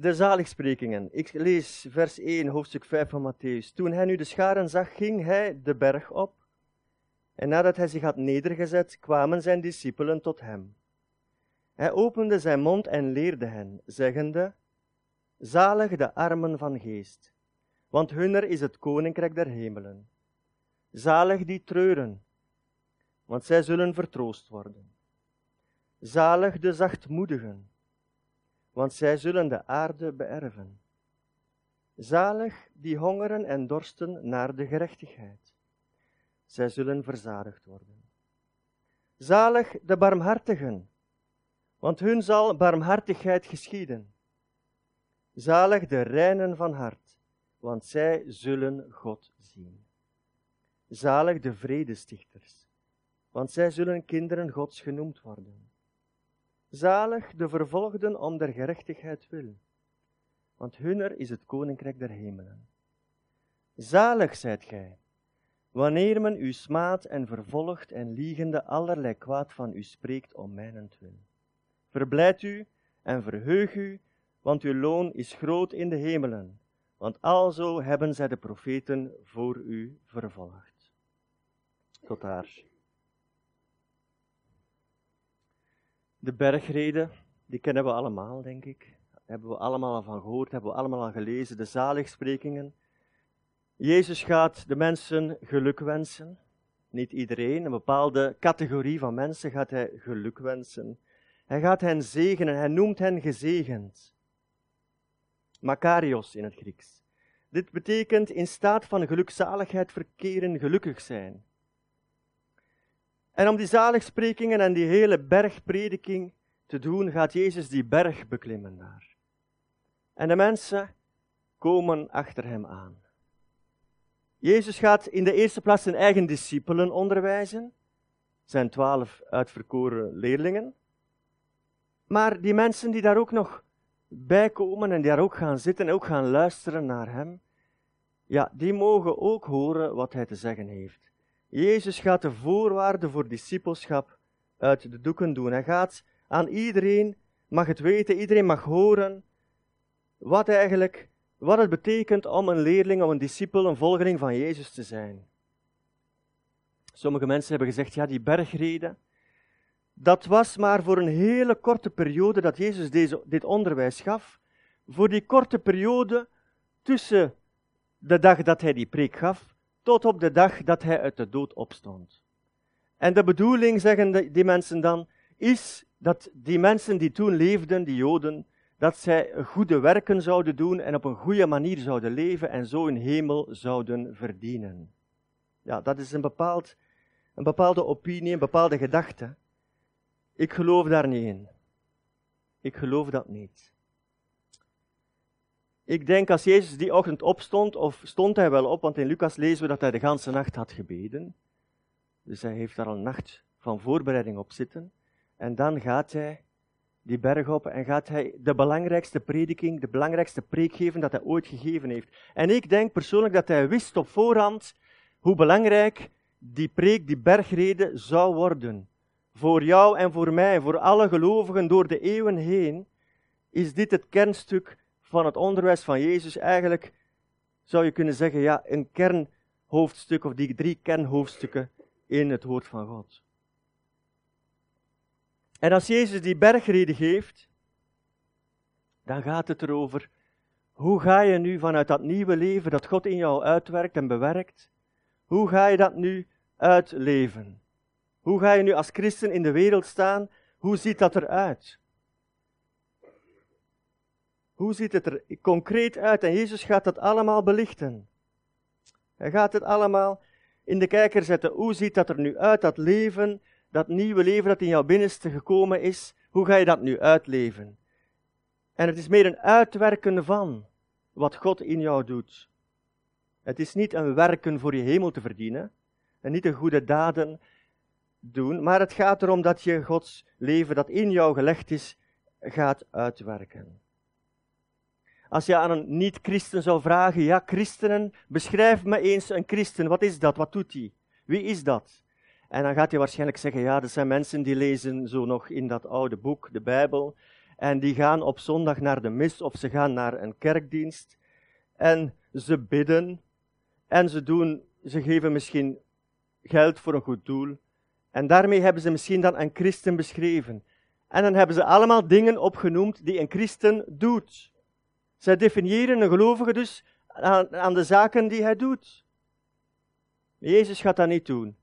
de zaligsprekingen. Ik lees vers 1, hoofdstuk 5 van Matthäus. Toen hij nu de scharen zag, ging hij de berg op. En nadat hij zich had nedergezet, kwamen zijn discipelen tot hem. Hij opende zijn mond en leerde hen, zeggende: Zalig de armen van geest, want hunner is het koninkrijk der hemelen. Zalig die treuren, want zij zullen vertroost worden. Zalig de zachtmoedigen, want zij zullen de aarde beërven. Zalig die hongeren en dorsten naar de gerechtigheid, zij zullen verzadigd worden. Zalig de barmhartigen, want hun zal barmhartigheid geschieden. Zalig de reinen van hart, want zij zullen God zien. Zalig de vredestichters, want zij zullen kinderen Gods genoemd worden. Zalig de vervolgden om der gerechtigheid wil, want hunner is het koninkrijk der hemelen. Zalig zijt gij, wanneer men u smaadt en vervolgt en liegende allerlei kwaad van u spreekt om mijnentwil. Verblijd u en verheug u, want uw loon is groot in de hemelen, want alzo hebben zij de profeten voor u vervolgd. Tot daar. De bergreden, die kennen we allemaal, denk ik. hebben we allemaal al van gehoord, hebben we allemaal al gelezen. De zaligsprekingen. Jezus gaat de mensen geluk wensen. Niet iedereen, een bepaalde categorie van mensen gaat hij geluk wensen. Hij gaat hen zegenen, hij noemt hen gezegend. Makarios in het Grieks. Dit betekent in staat van gelukzaligheid verkeren, gelukkig zijn. En om die zaligsprekingen en die hele bergprediking te doen, gaat Jezus die berg beklimmen daar. En de mensen komen achter hem aan. Jezus gaat in de eerste plaats zijn eigen discipelen onderwijzen, zijn twaalf uitverkoren leerlingen. Maar die mensen die daar ook nog bij komen en die daar ook gaan zitten en ook gaan luisteren naar hem, ja, die mogen ook horen wat hij te zeggen heeft. Jezus gaat de voorwaarden voor discipelschap uit de doeken doen. Hij gaat aan iedereen, mag het weten, iedereen mag horen wat eigenlijk, wat het betekent om een leerling, om een discipel, een volgeling van Jezus te zijn. Sommige mensen hebben gezegd, ja, die bergreden, dat was maar voor een hele korte periode dat Jezus deze, dit onderwijs gaf. Voor die korte periode tussen de dag dat hij die preek gaf, tot op de dag dat hij uit de dood opstond. En de bedoeling, zeggen die mensen dan, is dat die mensen die toen leefden, die Joden, dat zij goede werken zouden doen en op een goede manier zouden leven en zo een hemel zouden verdienen. Ja, dat is een, bepaald, een bepaalde opinie, een bepaalde gedachte. Ik geloof daar niet in. Ik geloof dat niet. Ik denk als Jezus die ochtend opstond, of stond hij wel op, want in Lucas lezen we dat hij de ganse nacht had gebeden. Dus hij heeft daar al een nacht van voorbereiding op zitten. En dan gaat hij die berg op en gaat hij de belangrijkste prediking, de belangrijkste preek geven dat hij ooit gegeven heeft. En ik denk persoonlijk dat hij wist op voorhand hoe belangrijk die preek, die bergrede zou worden voor jou en voor mij, voor alle gelovigen door de eeuwen heen, is dit het kernstuk van het onderwijs van Jezus. Eigenlijk zou je kunnen zeggen, ja, een kernhoofdstuk of die drie kernhoofdstukken in het woord van God. En als Jezus die bergrede geeft, dan gaat het erover, hoe ga je nu vanuit dat nieuwe leven dat God in jou uitwerkt en bewerkt, hoe ga je dat nu uitleven? Hoe ga je nu als christen in de wereld staan? Hoe ziet dat eruit? Hoe ziet het er concreet uit? En Jezus gaat dat allemaal belichten. Hij gaat het allemaal in de kijker zetten. Hoe ziet dat er nu uit, dat leven, dat nieuwe leven dat in jouw binnenste gekomen is? Hoe ga je dat nu uitleven? En het is meer een uitwerken van wat God in jou doet. Het is niet een werken voor je hemel te verdienen en niet een goede daden doen, maar het gaat erom dat je Gods leven dat in jou gelegd is, gaat uitwerken. Als je aan een niet-christen zou vragen, ja, christenen, beschrijf me eens een christen, wat is dat, wat doet hij, wie is dat? En dan gaat hij waarschijnlijk zeggen, ja, dat zijn mensen die lezen zo nog in dat oude boek, de Bijbel, en die gaan op zondag naar de mis of ze gaan naar een kerkdienst en ze bidden en ze doen, ze geven misschien geld voor een goed doel. En daarmee hebben ze misschien dan een christen beschreven. En dan hebben ze allemaal dingen opgenoemd die een christen doet. Zij definiëren een gelovige dus aan, aan de zaken die hij doet. Jezus gaat dat niet doen.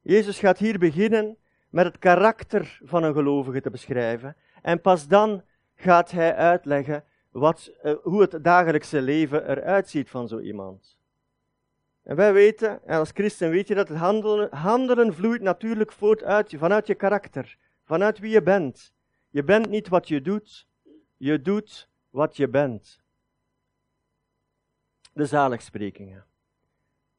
Jezus gaat hier beginnen met het karakter van een gelovige te beschrijven. En pas dan gaat hij uitleggen wat, uh, hoe het dagelijkse leven eruit ziet van zo iemand. En wij weten, en als christen weet je dat het handelen, handelen vloeit natuurlijk voort uit, vanuit je karakter, vanuit wie je bent. Je bent niet wat je doet, je doet wat je bent. De zaligsprekingen.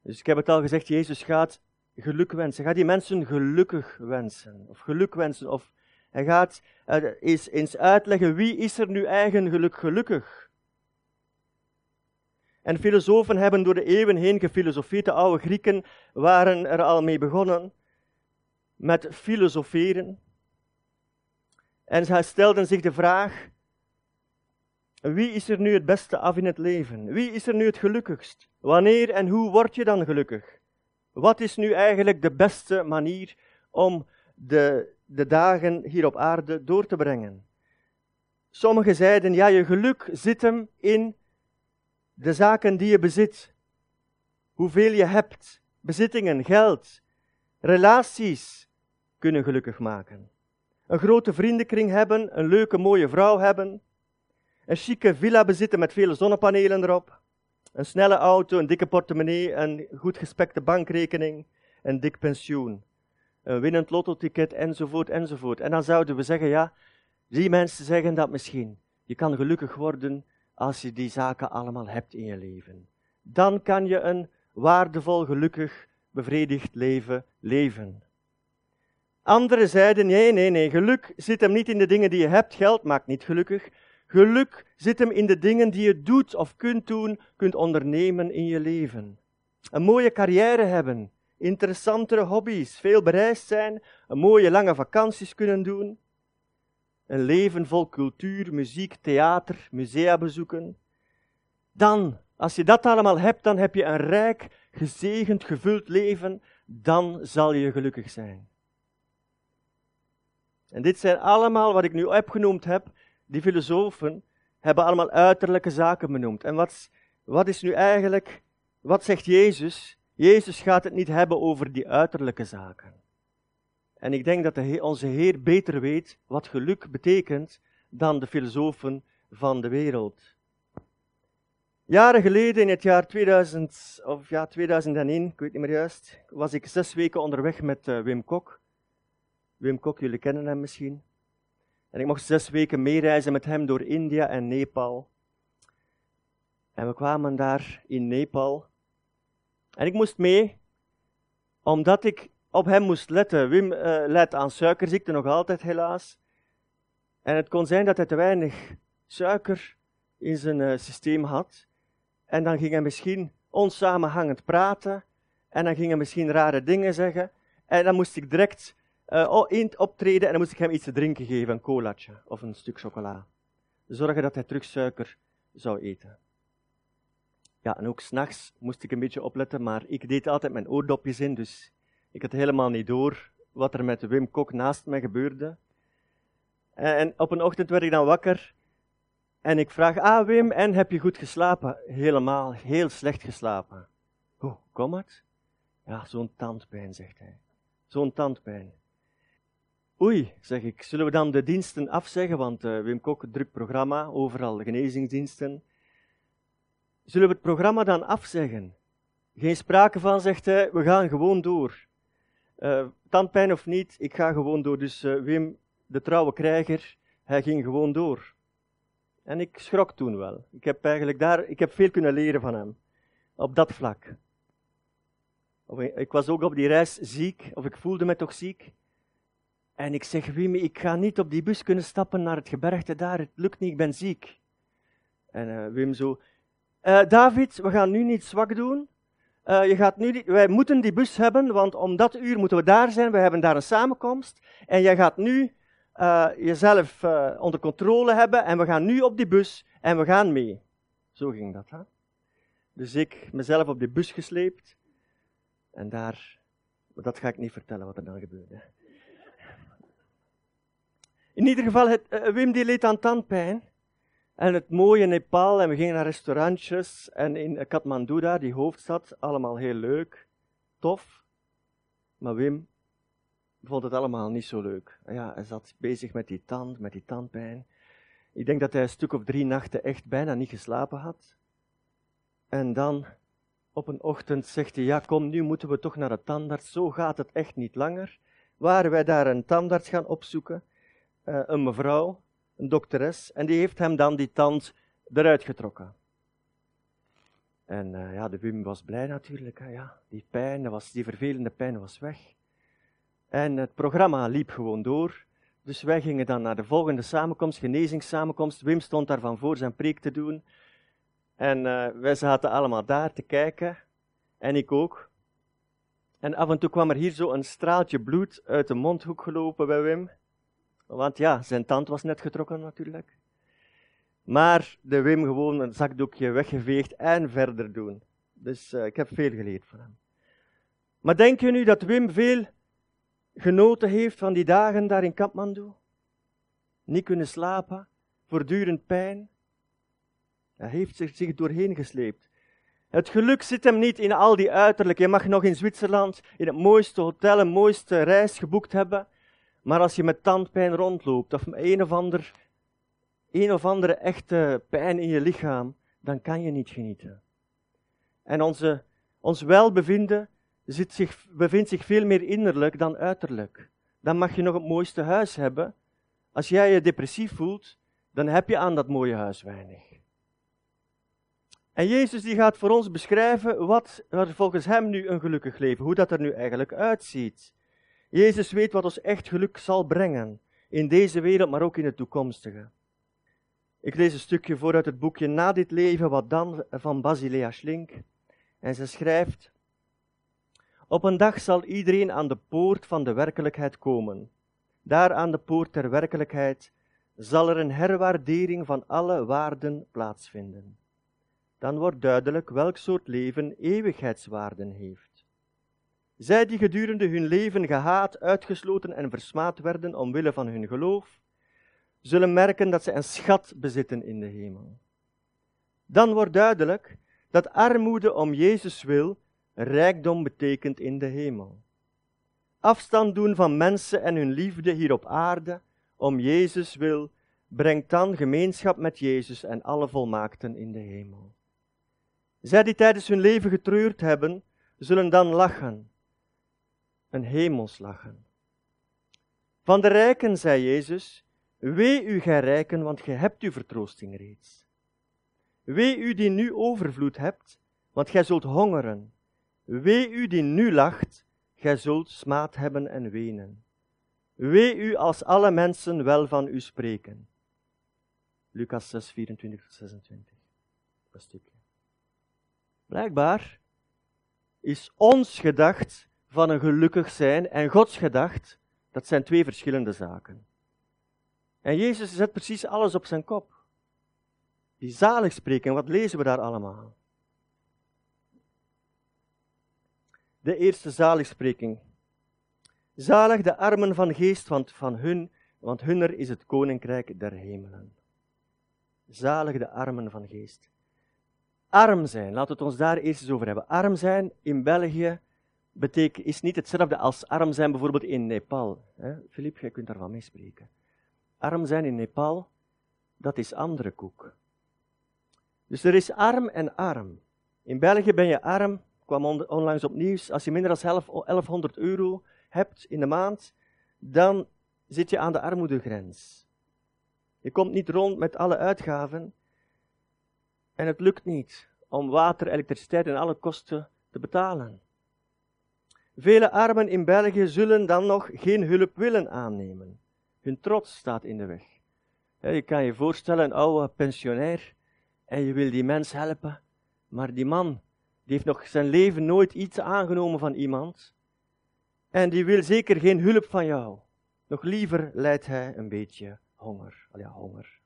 Dus ik heb het al gezegd, Jezus gaat geluk wensen. Gaat die mensen gelukkig wensen. Of geluk wensen. Of hij gaat uh, eens, uitleggen wie is er nu eigenlijk gelukkig. En filosofen hebben door de eeuwen heen gefilosofeerd. De oude Grieken waren er al mee begonnen met filosoferen. En zij stelden zich de vraag: wie is er nu het beste af in het leven? Wie is er nu het gelukkigst? Wanneer en hoe word je dan gelukkig? Wat is nu eigenlijk de beste manier om de, de dagen hier op aarde door te brengen? Sommigen zeiden, ja, je geluk zit hem in de zaken die je bezit. Hoeveel je hebt, bezittingen, geld, relaties kunnen gelukkig maken. Een grote vriendenkring hebben, een leuke mooie vrouw hebben, een chique villa bezitten met vele zonnepanelen erop, een snelle auto, een dikke portemonnee, een goed gespekte bankrekening, een dik pensioen, een winnend lottoticket, enzovoort, enzovoort. En dan zouden we zeggen, ja, die mensen zeggen dat misschien. Je kan gelukkig worden als je die zaken allemaal hebt in je leven. Dan kan je een waardevol, gelukkig, bevredigd leven leven. Anderen zeiden, nee, nee, nee, geluk zit hem niet in de dingen die je hebt, geld maakt niet gelukkig. Geluk zit hem in de dingen die je doet of kunt doen, kunt ondernemen in je leven. Een mooie carrière hebben, interessantere hobby's, veel bereisd zijn, een mooie lange vakanties kunnen doen. Een leven vol cultuur, muziek, theater, musea bezoeken. Dan, als je dat allemaal hebt, dan heb je een rijk, gezegend, gevuld leven. Dan zal je gelukkig zijn. En dit zijn allemaal wat ik nu opgenoemd heb, die filosofen hebben allemaal uiterlijke zaken benoemd. En wat, wat is nu eigenlijk, wat zegt Jezus? Jezus gaat het niet hebben over die uiterlijke zaken. En ik denk dat de onze Heer beter weet wat geluk betekent dan de filosofen van de wereld. Jaren geleden, in het jaar 2000, of ja, 2001, ik weet niet meer juist, was ik zes weken onderweg met uh, Wim Kok. Wim Kok, jullie kennen hem misschien. En ik mocht zes weken meereizen met hem door India en Nepal. En we kwamen daar in Nepal. En ik moest mee, omdat ik op hem moest letten. Wim uh, let aan suikerziekte nog altijd, helaas. En het kon zijn dat hij te weinig suiker in zijn uh, systeem had. En dan ging hij misschien onsamenhangend praten. En dan ging hij misschien rare dingen zeggen. En dan moest ik direct uh, optreden en dan moest ik hem iets te drinken geven, een colaatje of een stuk chocola. Zorgen dat hij terug suiker zou eten. Ja, en ook s'nachts moest ik een beetje opletten, maar ik deed altijd mijn oordopjes in, dus ik had helemaal niet door wat er met Wim Kok naast mij gebeurde. En op een ochtend werd ik dan wakker en ik vraag, ah Wim, en heb je goed geslapen? Helemaal, heel slecht geslapen. Hoe kom het? Ja, zo'n tandpijn, zegt hij. Zo'n tandpijn. Oei, zeg ik, zullen we dan de diensten afzeggen? Want uh, Wim Kok, druk programma, overal genezingsdiensten. Zullen we het programma dan afzeggen? Geen sprake van, zegt hij, we gaan gewoon door. Uh, tandpijn of niet, ik ga gewoon door. Dus uh, Wim, de trouwe krijger, hij ging gewoon door. En ik schrok toen wel. Ik heb eigenlijk daar, ik heb veel kunnen leren van hem. Op dat vlak. Ik was ook op die reis ziek, of ik voelde me toch ziek. En ik zeg, Wim, ik ga niet op die bus kunnen stappen naar het gebergte daar. Het lukt niet, ik ben ziek. En uh, Wim zo, uh, David, we gaan nu niet zwak doen. Uh, je gaat nu wij moeten die bus hebben, want om dat uur moeten we daar zijn. We hebben daar een samenkomst. En jij gaat nu jezelf onder controle hebben en we gaan nu op die bus en we gaan mee. Zo ging dat. Dus ik mezelf op die bus gesleept en daar, dat ga ik niet vertellen wat er dan gebeurde. In ieder geval, uh, Wim die leed aan tandpijn. En het mooie Nepal, en we gingen naar restaurantjes. En in Kathmandu daar, die hoofdstad, allemaal heel leuk, tof. Maar Wim vond het allemaal niet zo leuk. Ja, hij zat bezig met die tand, met die tandpijn. Ik denk dat hij een stuk of drie nachten echt bijna niet geslapen had. En dan, op een ochtend, zegt hij, ja kom, nu moeten we toch naar de tandarts. Zo gaat het echt niet langer. Waren wij daar een tandarts gaan opzoeken. Uh, een mevrouw, een dokteres, en die heeft hem dan die tand eruit getrokken. En uh, ja, de Wim was blij natuurlijk. Hè, ja. Die pijn, was, die vervelende pijn was weg. En het programma liep gewoon door. Dus wij gingen dan naar de volgende samenkomst, genezingssamenkomst. Wim stond daarvan voor zijn preek te doen. En uh, wij zaten allemaal daar te kijken. En ik ook. En af en toe kwam er hier zo een straaltje bloed uit de mondhoek gelopen bij Wim. Want ja, zijn tand was net getrokken natuurlijk. Maar de Wim gewoon een zakdoekje weggeveegd en verder doen. Dus uh, ik heb veel geleerd van hem. Maar denk je nu dat Wim veel genoten heeft van die dagen daar in Kathmandu? Niet kunnen slapen, voortdurend pijn. Hij heeft zich, doorheen gesleept. Het geluk zit hem niet in al die uiterlijk. Je mag nog in Zwitserland in het mooiste hotel een mooiste reis geboekt hebben. Maar als je met tandpijn rondloopt of een of, ander, een of andere echte pijn in je lichaam, dan kan je niet genieten. En onze, ons welbevinden zit zich, bevindt zich veel meer innerlijk dan uiterlijk. Dan mag je nog het mooiste huis hebben. Als jij je depressief voelt, dan heb je aan dat mooie huis weinig. En Jezus die gaat voor ons beschrijven wat er volgens hem nu een gelukkig leven, hoe dat er nu eigenlijk uitziet. Jezus weet wat ons echt geluk zal brengen, in deze wereld, maar ook in het toekomstige. Ik lees een stukje voor uit het boekje Na dit leven, wat dan, van Basilea Schlink. En ze schrijft, op een dag zal iedereen aan de poort van de werkelijkheid komen. Daar aan de poort der werkelijkheid zal er een herwaardering van alle waarden plaatsvinden. Dan wordt duidelijk welk soort leven eeuwigheidswaarden heeft. Zij die gedurende hun leven gehaat, uitgesloten en versmaad werden omwille van hun geloof, zullen merken dat ze een schat bezitten in de hemel. Dan wordt duidelijk dat armoede om Jezus wil rijkdom betekent in de hemel. Afstand doen van mensen en hun liefde hier op aarde, om Jezus wil, brengt dan gemeenschap met Jezus en alle volmaakten in de hemel. Zij die tijdens hun leven getreurd hebben, zullen dan lachen, een hemels lachen. Van de rijken, zei Jezus, wee u, gij rijken, want gij hebt uw vertroosting reeds. Wee u die nu overvloed hebt, want gij zult hongeren. Wee u die nu lacht, gij zult smaad hebben en wenen. Wee u als alle mensen wel van u spreken. Lucas 6, 24 tot 26. Dat stukje. Blijkbaar is ons gedacht van een gelukkig zijn en Gods gedacht, dat zijn twee verschillende zaken. En Jezus zet precies alles op zijn kop. Die zalig spreken, wat lezen we daar allemaal? de eerste zaligspreking. Zalig de armen van geest, want van hun, want hunner is het koninkrijk der hemelen. Zalig de armen van geest. Arm zijn, laten we het ons daar eerst eens over hebben. Arm zijn in België betekent, is niet hetzelfde als arm zijn bijvoorbeeld in Nepal. Filip, jij kunt daarvan meespreken. Arm zijn in Nepal, dat is andere koek. Dus er is arm en arm. In België ben je arm kwam onlangs op nieuws, als je minder dan 1100 euro hebt in de maand, dan zit je aan de armoedegrens. Je komt niet rond met alle uitgaven en het lukt niet om water, elektriciteit en alle kosten te betalen. Vele armen in België zullen dan nog geen hulp willen aannemen. Hun trots staat in de weg. je kan je voorstellen, een oude pensionair, en je wil die mens helpen, maar die man die heeft nog zijn leven nooit iets aangenomen van iemand. En die wil zeker geen hulp van jou. Nog liever lijdt hij een beetje honger. Honger.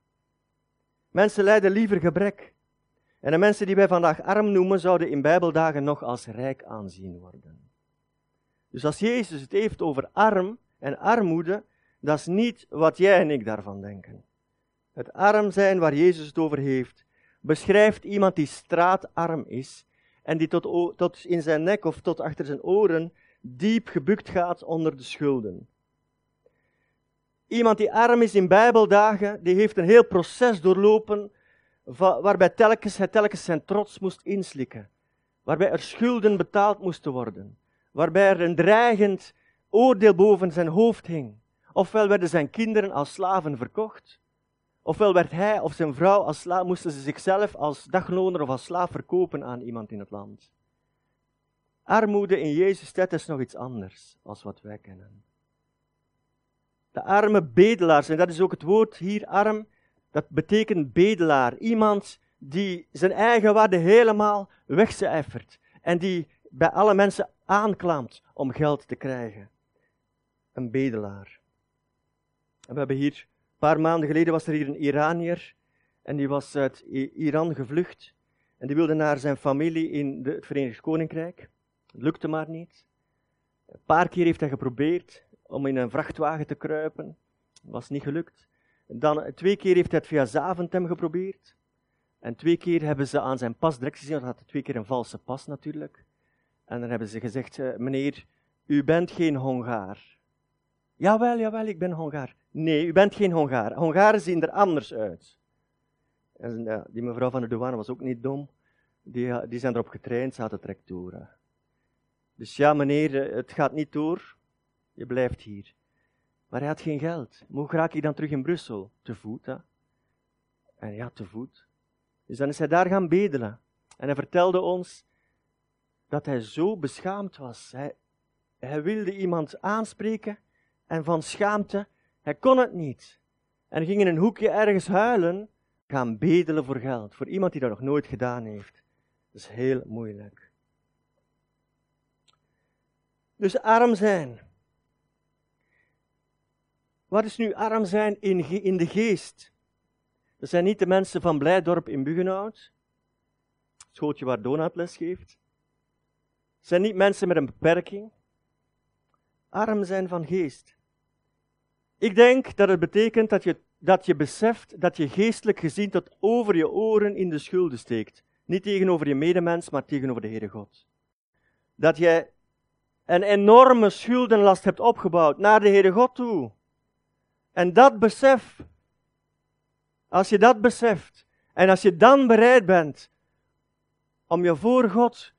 Mensen lijden liever gebrek. En de mensen die wij vandaag arm noemen, zouden in Bijbeldagen nog als rijk aanzien worden. Dus als Jezus het heeft over arm en armoede, dat is niet wat jij en ik daarvan denken. Het arm zijn waar Jezus het over heeft, beschrijft iemand die straatarm is en die tot, tot in zijn nek of tot achter zijn oren diep gebukt gaat onder de schulden. Iemand die arm is in Bijbeldagen, die heeft een heel proces doorlopen waarbij telkens, hij telkens zijn trots moest inslikken. Waarbij er schulden betaald moesten worden. Waarbij er een dreigend oordeel boven zijn hoofd hing. Ofwel werden zijn kinderen als slaven verkocht. Ofwel werd hij of zijn vrouw als slaaf, moesten ze zichzelf als dagloner of als slaaf verkopen aan iemand in het land. Armoede in Jezus tijd is nog iets anders als wat wij kennen. De arme bedelaars, en dat is ook het woord hier arm, dat betekent bedelaar. Iemand die zijn eigen waarde helemaal wegcijfert en die bij alle mensen aanklaamt om geld te krijgen. Een bedelaar. En we hebben hier, een paar maanden geleden was er hier een Iranier en die was uit Iran gevlucht en die wilde naar zijn familie in het Verenigd Koninkrijk. Het lukte maar niet. Een paar keer heeft hij geprobeerd om in een vrachtwagen te kruipen. Was niet gelukt. Dan, twee keer heeft hij het via Zaventem geprobeerd. En twee keer hebben ze aan zijn pas direct gezien, dat had twee keer een valse pas natuurlijk. En dan hebben ze gezegd, eh, meneer, u bent geen Hongaar. Jawel, jawel, ik ben Hongaar. Nee, u bent geen Hongaar. Hongaren zien er anders uit. En die mevrouw van de douane was ook niet dom. Die, die zijn erop getraind, ze had het. Dus ja, meneer, eh, het gaat niet door. Je blijft hier. Maar hij had geen geld. Hoe raak ik dan terug in Brussel? Te voet, hè? En ja, te voet. Dus dan is hij daar gaan bedelen. En hij vertelde ons dat hij zo beschaamd was. Hij, hij wilde iemand aanspreken en van schaamte, hij kon het niet. En ging in een hoekje ergens huilen, gaan bedelen voor geld. Voor iemand die dat nog nooit gedaan heeft. Dat is heel moeilijk. Dus arm zijn. Wat is nu arm zijn in, in de geest? Dat zijn niet de mensen van Blijdorp in Buggenhout, schooltje waar Donat les geeft. Zijn niet mensen met een beperking. Arm zijn van geest. Ik denk dat het betekent dat je, dat je beseft dat je geestelijk gezien tot over je oren in de schulden steekt. Niet tegenover je medemens, maar tegenover de Heere God. Dat jij een enorme schuldenlast hebt opgebouwd naar de Heere God toe. En dat besef, als je dat beseft, en als je dan bereid bent om je voor God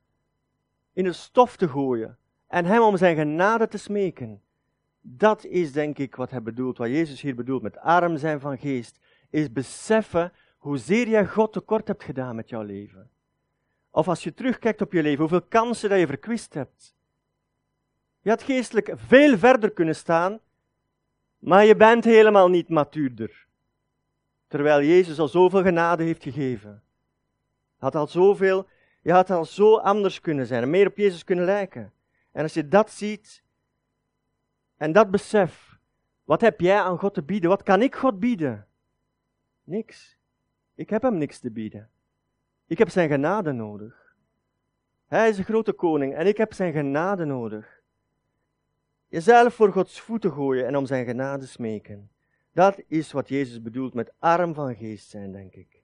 in het stof te gooien en Hem om zijn genade te smeken, dat is denk ik wat hij bedoelt, wat Jezus hier bedoelt met arm zijn van geest, is beseffen hoezeer jij God tekort hebt gedaan met jouw leven. Of als je terugkijkt op je leven, hoeveel kansen dat je verkwist hebt. Je had geestelijk veel verder kunnen staan maar je bent helemaal niet matuurder. Terwijl Jezus al zoveel genade heeft gegeven. Had al zoveel, je had al zo anders kunnen zijn en meer op Jezus kunnen lijken. En als je dat ziet en dat besef, wat heb jij aan God te bieden? Wat kan ik God bieden? Niks. Ik heb hem niks te bieden. Ik heb zijn genade nodig. Hij is een grote koning en ik heb zijn genade nodig. Jezelf voor Gods voeten gooien en om zijn genade smeken. Dat is wat Jezus bedoelt met arm van geest zijn, denk ik.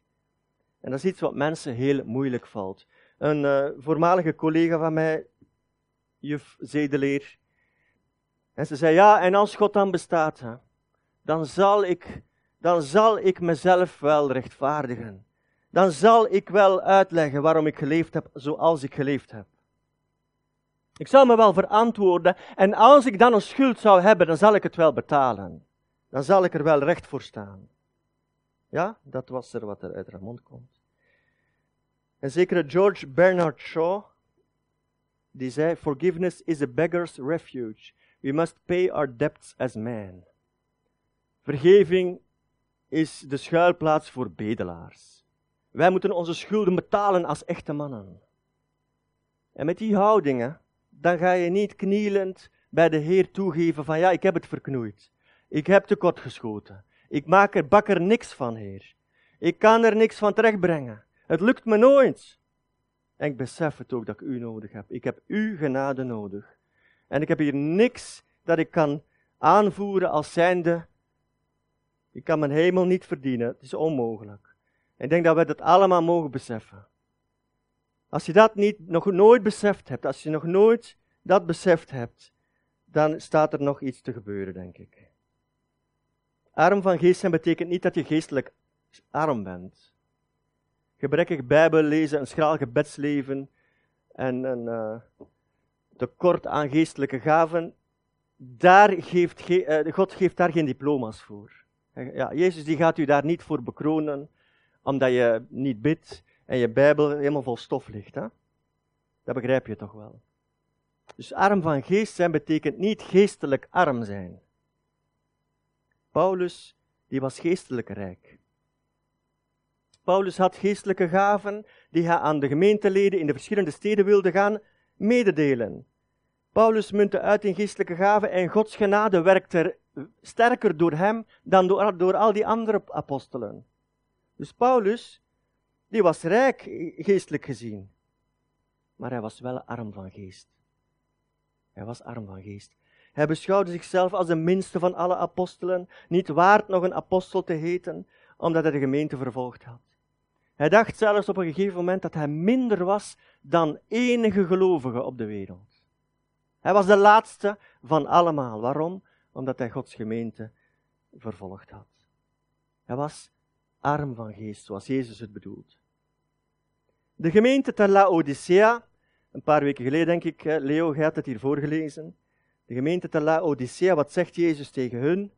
En dat is iets wat mensen heel moeilijk valt. Een uh, voormalige collega van mij, juf Zedeleer, en ze zei, ja, en als God dan bestaat, hè, dan, zal ik, dan zal ik mezelf wel rechtvaardigen. Dan zal ik wel uitleggen waarom ik geleefd heb zoals ik geleefd heb. Ik zal me wel verantwoorden en als ik dan een schuld zou hebben, dan zal ik het wel betalen. Dan zal ik er wel recht voor staan. Ja, dat was er wat er uit mond komt. En zekere George Bernard Shaw, die zei, forgiveness is a beggar's refuge. We must pay our debts as men. Vergeving is de schuilplaats voor bedelaars. Wij moeten onze schulden betalen als echte mannen. En met die houdingen dan ga je niet knielend bij de Heer toegeven van ja, ik heb het verknoeid. Ik heb tekortgeschoten. Ik maak er, bak er niks van, Heer. Ik kan er niks van terechtbrengen. Het lukt me nooit. En ik besef het ook dat ik u nodig heb. Ik heb uw genade nodig. En ik heb hier niks dat ik kan aanvoeren als zijnde. Ik kan mijn hemel niet verdienen. Het is onmogelijk. Ik denk dat we dat allemaal mogen beseffen. Als je dat niet, nog nooit beseft hebt, als je nog nooit dat beseft hebt, dan staat er nog iets te gebeuren, denk ik. Arm van geest zijn betekent niet dat je geestelijk arm bent. Gebrekkig Bijbel lezen, een schraal gebedsleven en een uh, tekort aan geestelijke gaven, daar geeft, uh, God geeft daar geen diploma's voor. Ja, Jezus die gaat u daar niet voor bekronen, omdat je niet bidt en je Bijbel helemaal vol stof ligt. Hè? Dat begrijp je toch wel. Dus arm van geest zijn betekent niet geestelijk arm zijn. Paulus, die was geestelijk rijk. Paulus had geestelijke gaven die hij aan de gemeenteleden in de verschillende steden wilde gaan mededelen. Paulus muntte uit in geestelijke gaven en Gods genade werkte sterker door hem dan door, door al die andere apostelen. Dus Paulus, die was rijk geestelijk gezien, maar hij was wel arm van geest. Hij was arm van geest. Hij beschouwde zichzelf als de minste van alle apostelen, niet waard nog een apostel te heten, omdat hij de gemeente vervolgd had. Hij dacht zelfs op een gegeven moment dat hij minder was dan enige gelovige op de wereld. Hij was de laatste van allemaal. Waarom? Omdat hij Gods gemeente vervolgd had. Hij was arm van geest, zoals Jezus het bedoelt. De gemeente te Laodicea, een paar weken geleden denk ik, Leo, jij had het hier voorgelezen. De gemeente te Laodicea, wat zegt Jezus tegen hun?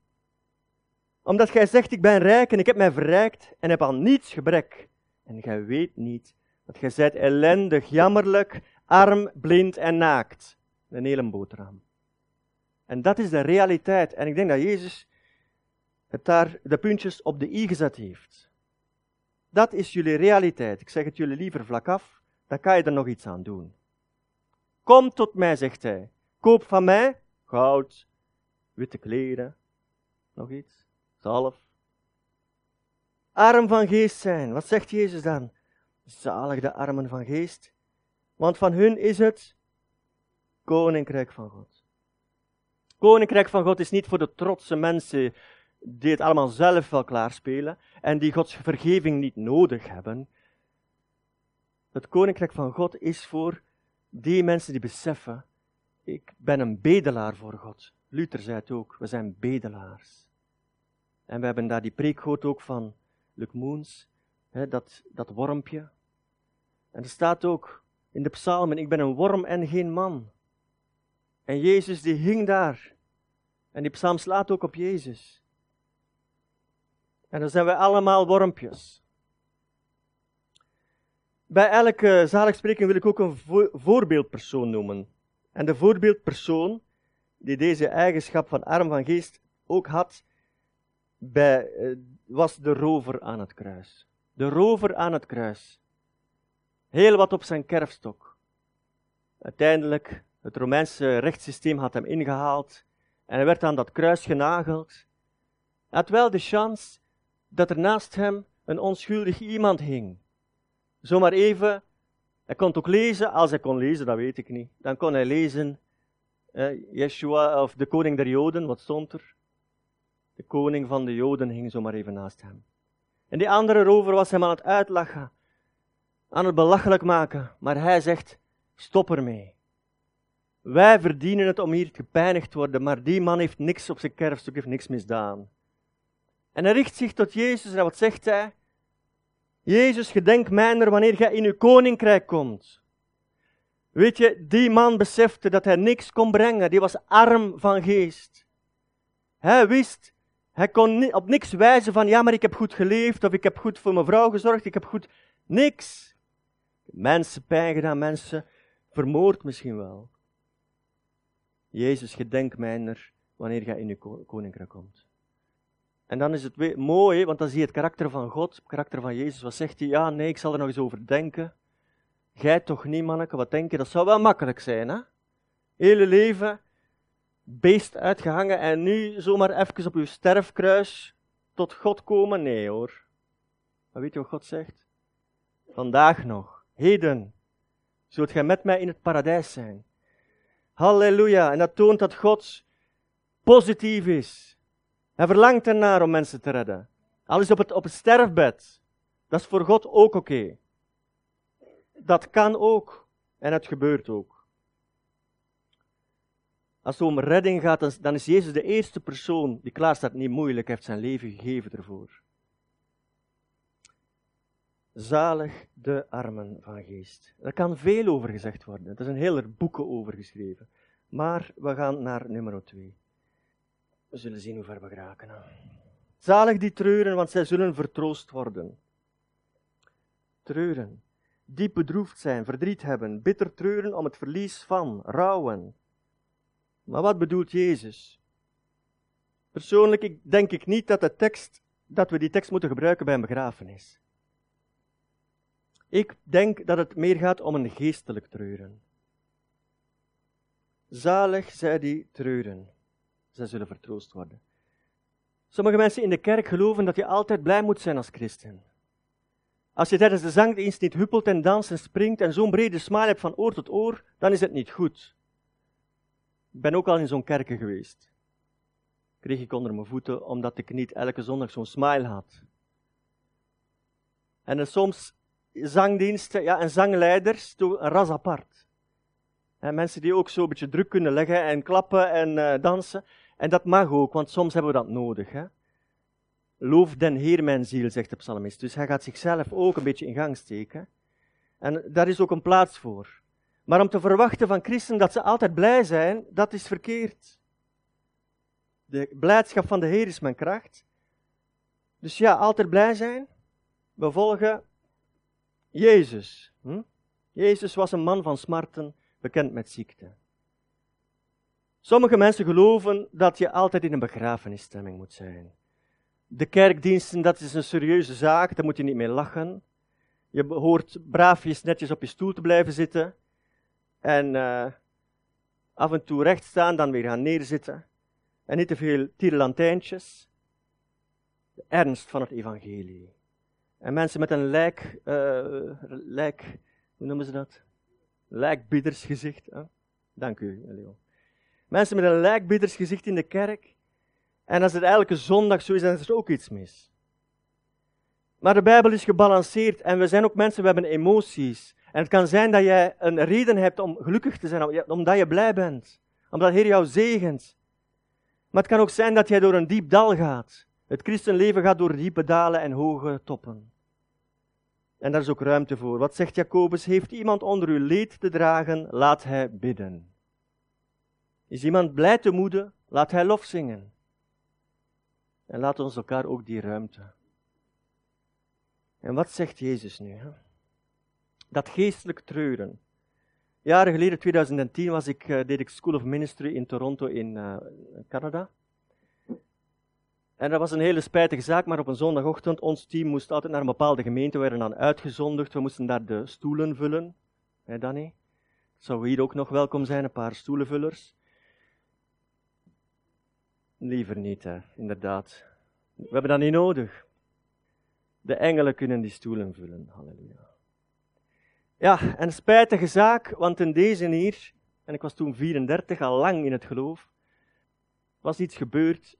Omdat gij zegt, ik ben rijk en ik heb mij verrijkt en heb aan niets gebrek. En gij weet niet dat gij zijt ellendig, jammerlijk, arm, blind en naakt. Een hele boterham. En dat is de realiteit. En ik denk dat Jezus het daar de puntjes op de i gezet heeft. Dat is jullie realiteit. Ik zeg het jullie liever vlak af, dan kan je er nog iets aan doen. Kom tot mij, zegt hij. Koop van mij goud, witte kleren, nog iets, zalf. Arm van geest zijn. Wat zegt Jezus dan? Zalig de armen van geest, want van hun is het koninkrijk van God. Koninkrijk van God is niet voor de trotse mensen die het allemaal zelf wel klaarspelen en die Gods vergeving niet nodig hebben. Het koninkrijk van God is voor die mensen die beseffen ik ben een bedelaar voor God. Luther zei het ook, we zijn bedelaars. En we hebben daar die preek gehoord ook van Luc Moens, hè, dat, dat wormpje. En er staat ook in de psalmen, ik ben een worm en geen man. En Jezus die hing daar. En die psalm slaat ook op Jezus. En dan zijn we allemaal wormpjes. Bij elke zaligspreking wil ik ook een voorbeeldpersoon noemen. En de voorbeeldpersoon die deze eigenschap van arm van geest ook had, eh, was de rover aan het kruis. De rover aan het kruis. Heel wat op zijn kerfstok. Uiteindelijk, het Romeinse rechtssysteem had hem ingehaald en hij werd aan dat kruis genageld. Hij had wel de chance dat er naast hem een onschuldig iemand hing. Zomaar even hij kon het ook lezen, als hij kon lezen, dat weet ik niet. Dan kon hij lezen, eh, Yeshua, of de koning der Joden, wat stond er? De koning van de Joden hing zomaar even naast hem. En die andere rover was hem aan het uitlachen, aan het belachelijk maken, maar hij zegt, stop ermee. Wij verdienen het om hier gepijnigd te worden, maar die man heeft niks op zijn kerfstuk, heeft niks misdaan. En hij richt zich tot Jezus en wat zegt hij? Jezus, gedenk mijner wanneer gij in uw koninkrijk komt. Weet je, die man besefte dat hij niks kon brengen. Die was arm van geest. Hij wist, hij kon op niks wijzen van, ja, maar ik heb goed geleefd, of ik heb goed voor mijn vrouw gezorgd, ik heb goed... Niks. Mensen pijn gedaan, mensen vermoord misschien wel. Jezus, gedenk mijner wanneer gij in uw koninkrijk komt. En dan is het mooi, want dan zie je het karakter van God, het karakter van Jezus. Wat zegt hij? Ja, nee, ik zal er nog eens over denken. Gij toch niet, manneke, wat denk je? Dat zou wel makkelijk zijn, hè? Hele leven beest uitgehangen en nu zomaar even op uw sterfkruis tot God komen? Nee hoor. Maar weet je wat God zegt? Vandaag nog, heden, zult gij met mij in het paradijs zijn. Halleluja. En dat toont dat God positief is. Hij verlangt ernaar om mensen te redden. Al is op het, op het sterfbed. Dat is voor God ook oké. Dat kan ook. En het gebeurt ook. Als het om redding gaat, dan is Jezus de eerste persoon die klaar staat. Niet moeilijk, heeft zijn leven gegeven ervoor. Zalig de armen van geest. Er kan veel over gezegd worden. Er zijn hele boeken over geschreven. Maar we gaan naar nummer 2. We zullen zien hoe ver we geraken. Zalig die treuren, want zij zullen vertroost worden. Treuren. Diep bedroefd zijn, verdriet hebben, bitter treuren om het verlies van, rouwen. Maar wat bedoelt Jezus? Persoonlijk denk ik niet dat, de tekst, dat we die tekst moeten gebruiken bij een begrafenis. Ik denk dat het meer gaat om een geestelijk treuren. Zalig zij die treuren, zij zullen vertroost worden. Sommige mensen in de kerk geloven dat je altijd blij moet zijn als christen. Als je tijdens de zangdienst niet huppelt en danst en springt en zo'n brede smile hebt van oor tot oor, dan is het niet goed. Ik ben ook al in zo'n kerken geweest. Kreeg ik onder mijn voeten omdat ik niet elke zondag zo'n smile had. En soms zangdiensten ja, en zangleiders, een ras apart. En mensen die ook zo een beetje druk kunnen leggen en klappen en uh, dansen. En dat mag ook, want soms hebben we dat nodig. Hè? Loof den Heer mijn ziel, zegt de psalmist. Dus hij gaat zichzelf ook een beetje in gang steken. En daar is ook een plaats voor. Maar om te verwachten van christen dat ze altijd blij zijn, dat is verkeerd. De blijdschap van de Heer is mijn kracht. Dus ja, altijd blij zijn. We volgen Jezus. Hm? Jezus was een man van smarten, bekend met ziekte. Sommige mensen geloven dat je altijd in een begrafenisstemming moet zijn. De kerkdiensten, dat is een serieuze zaak, daar moet je niet mee lachen. Je hoort braafjes netjes op je stoel te blijven zitten. En uh, af en toe recht staan, dan weer gaan neerzitten. En niet te veel tierenlantijntjes. De ernst van het evangelie. En mensen met een lijk, lijk hoe noemen ze dat? Lijkbiddersgezicht. Hè? Dank u, Leon. Mensen met een lijkbiddersgezicht in de kerk. En als het elke zondag zo is, dan is er ook iets mis. Maar de Bijbel is gebalanceerd en we zijn ook mensen, we hebben emoties. En het kan zijn dat jij een reden hebt om gelukkig te zijn, omdat je blij bent. Omdat de Heer jou zegent. Maar het kan ook zijn dat jij door een diep dal gaat. Het christenleven gaat door diepe dalen en hoge toppen. En daar is ook ruimte voor. Wat zegt Jacobus? Heeft iemand onder uw leed te dragen? Laat hij bidden. Is iemand blij te moede? Laat hij lof zingen. En laat ons elkaar ook die ruimte. En wat zegt Jezus nu? Hè? Dat geestelijk treuren. Jaren geleden, 2010, was ik, uh, deed ik School of Ministry in Toronto in uh, Canada. En dat was een hele spijtige zaak, maar op een zondagochtend, ons team moest altijd naar een bepaalde gemeente, we werden dan uitgezonderd, we moesten daar de stoelen vullen. Hé Danny? Zou hier ook nog welkom zijn, een paar stoelenvullers? Liever niet, hè, inderdaad. We hebben dat niet nodig. De engelen kunnen die stoelen vullen, halleluja. Ja, een spijtige zaak, want in deze hier, en ik was toen 34, al lang in het geloof, was iets gebeurd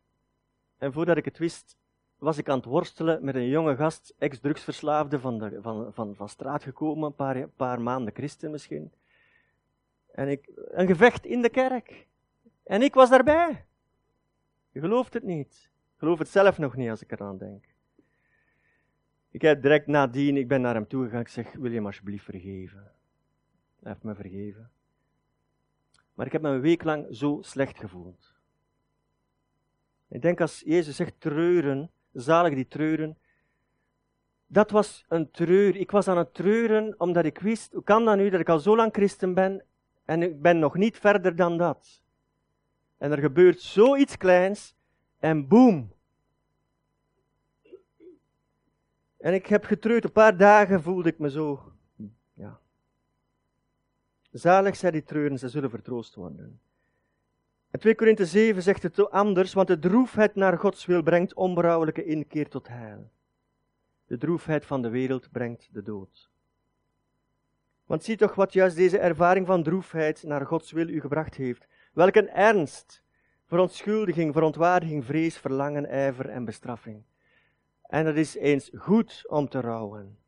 en voordat ik het wist, was ik aan het worstelen met een jonge gast, ex-drugsverslaafde van, de, van, van, van straat gekomen, een paar, paar maanden christen misschien. En ik, een gevecht in de kerk. En ik was daarbij. Je gelooft het niet. Ik geloof het zelf nog niet als ik eraan denk. Ik heb direct nadien, ik ben naar hem toegegaan, ik zeg, wil je hem alsjeblieft vergeven? Hij heeft me vergeven. Maar ik heb me een week lang zo slecht gevoeld. Ik denk als Jezus zegt treuren, zalig die treuren, dat was een treur. Ik was aan het treuren omdat ik wist, hoe kan dat nu dat ik al zo lang christen ben en ik ben nog niet verder dan dat. En er gebeurt zoiets kleins en boem. En ik heb getreurd, een paar dagen voelde ik me zo, ja. Zalig zij die treuren, ze zullen vertroost worden. En 2 Korinthe 7 zegt het anders, want de droefheid naar Gods wil brengt onberouwelijke inkeer tot heil. De droefheid van de wereld brengt de dood. Want zie toch wat juist deze ervaring van droefheid naar Gods wil u gebracht heeft. Welk een ernst, verontschuldiging, verontwaardiging, vrees, verlangen, ijver en bestraffing. En het is eens goed om te rouwen.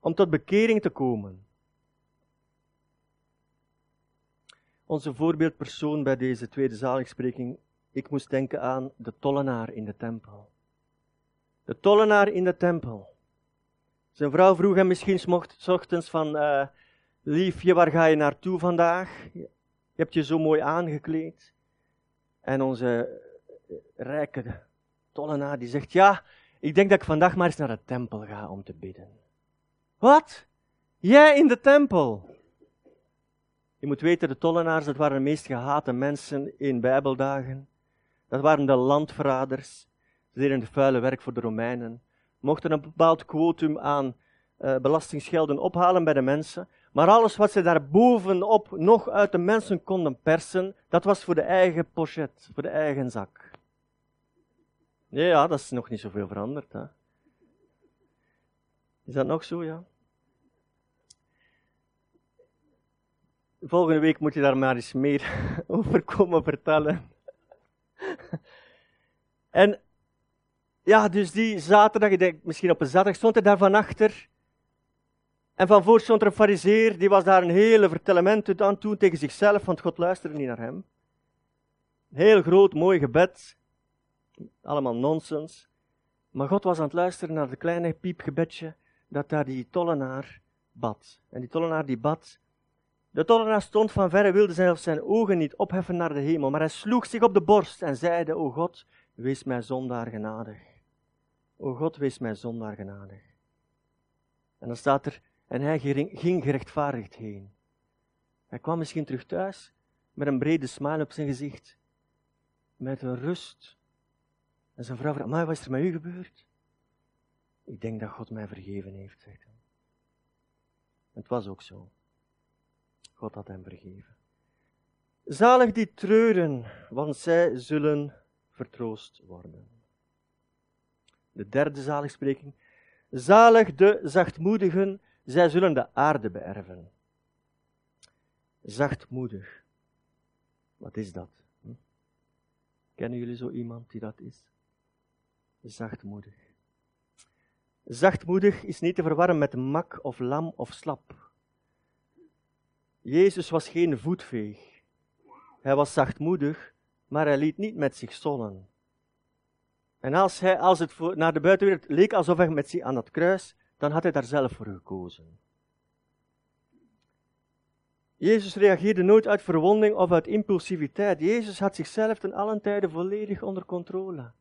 Om tot bekering te komen. Onze voorbeeldpersoon bij deze tweede zaligspreking, ik moest denken aan de tollenaar in de tempel. De tollenaar in de tempel. Zijn vrouw vroeg hem misschien s ochtends van, uh, liefje, waar ga je naartoe vandaag? Je hebt je zo mooi aangekleed. En onze eh, rijke tollenaar die zegt, ja, ik denk dat ik vandaag maar eens naar de tempel ga om te bidden. Wat? Jij in de tempel? Je moet weten, de tollenaars, dat waren de meest gehate mensen in Bijbeldagen. Dat waren de landverraders. Ze deden het vuile werk voor de Romeinen. Mochten een bepaald quotum aan uh, belastingsgelden ophalen bij de mensen. Maar alles wat ze daar bovenop nog uit de mensen konden persen, dat was voor de eigen pochet, voor de eigen zak. Ja, dat is nog niet zoveel veranderd. Hè? Is dat nog zo, ja? Volgende week moet je daar maar eens meer over komen vertellen. en ja, dus die zaterdag, ik denk misschien op een zaterdag, stond hij daar van achter. En van voor stond er een fariseer, die was daar een hele vertellement aan doen tegen zichzelf, want God luisterde niet naar hem. Een heel groot, mooi gebed. Allemaal nonsens. Maar God was aan het luisteren naar het kleine piepgebedje dat daar die tollenaar bad. En die tollenaar die bad, de tollenaar stond van verre, wilde zelfs zijn ogen niet opheffen naar de hemel, maar hij sloeg zich op de borst en zeide, O God, wees mij zondaar genadig. O God, wees mij zondaar genadig. En dan staat er, en hij ging gerechtvaardigd heen. Hij kwam misschien terug thuis met een brede smile op zijn gezicht, met een rust. En zijn vrouw vraagt, maar wat is er met u gebeurd? Ik denk dat God mij vergeven heeft, zegt hij. Het was ook zo. God had hem vergeven. Zalig die treuren, want zij zullen vertroost worden. De derde zaligspreking. Zalig de zachtmoedigen, zij zullen de aarde beërven. Zachtmoedig. Wat is dat? Hm? Kennen jullie zo iemand die dat is? Zachtmoedig. Zachtmoedig is niet te verwarren met mak of lam of slap. Jezus was geen voetveeg. Hij was zachtmoedig, maar hij liet niet met zich zollen. En als, hij, als het voor, naar de buitenwereld leek alsof hij met zich aan het kruis, dan had hij daar zelf voor gekozen. Jezus reageerde nooit uit verwonding of uit impulsiviteit. Jezus had zichzelf ten allen tijde volledig onder controle.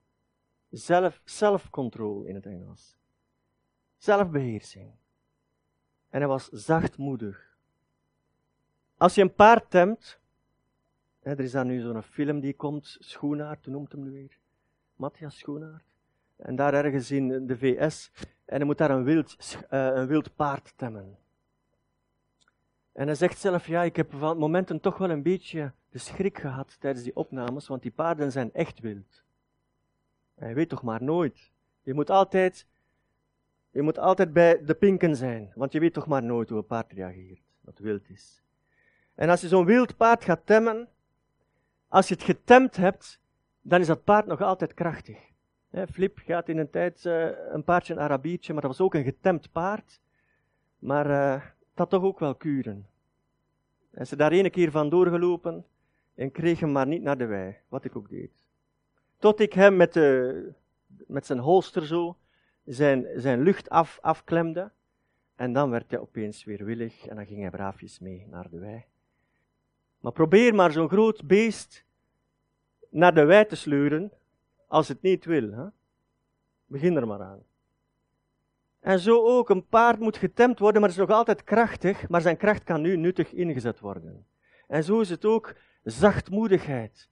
Zelf, zelfcontrole in het Engels. Zelfbeheersing. En hij was zachtmoedig. Als je een paard temt, hè, er is dan nu zo'n film die komt, Schoenaard, hoe noemt hem nu weer? Matthias Schoenaard. En daar ergens in de VS, en hij moet daar een wild, uh, een wild paard temmen. En hij zegt zelf, ja, ik heb van momenten toch wel een beetje de schrik gehad tijdens die opnames, want die paarden zijn echt wild. Je weet toch maar nooit. Je moet altijd, je moet altijd bij de pinken zijn, want je weet toch maar nooit hoe een paard reageert, dat wild is. En als je zo'n wild paard gaat temmen, als je het getemd hebt, dan is dat paard nog altijd krachtig. Flip gaat in een tijd uh, een paardje, een Arabiertje, maar dat was ook een getemd paard. Maar uh, het had toch ook wel kuren. En ze daar ene keer van doorgelopen en kreeg hem maar niet naar de wei, wat ik ook deed. Tot ik hem met, de, met zijn holster zo zijn, zijn lucht af, afklemde. En dan werd hij opeens weer willig en dan ging hij braafjes mee naar de wei. Maar probeer maar zo'n groot beest naar de wei te sleuren, als het niet wil. Hè? Begin er maar aan. En zo ook, een paard moet getemd worden, maar is nog altijd krachtig, maar zijn kracht kan nu nuttig ingezet worden. En zo is het ook zachtmoedigheid.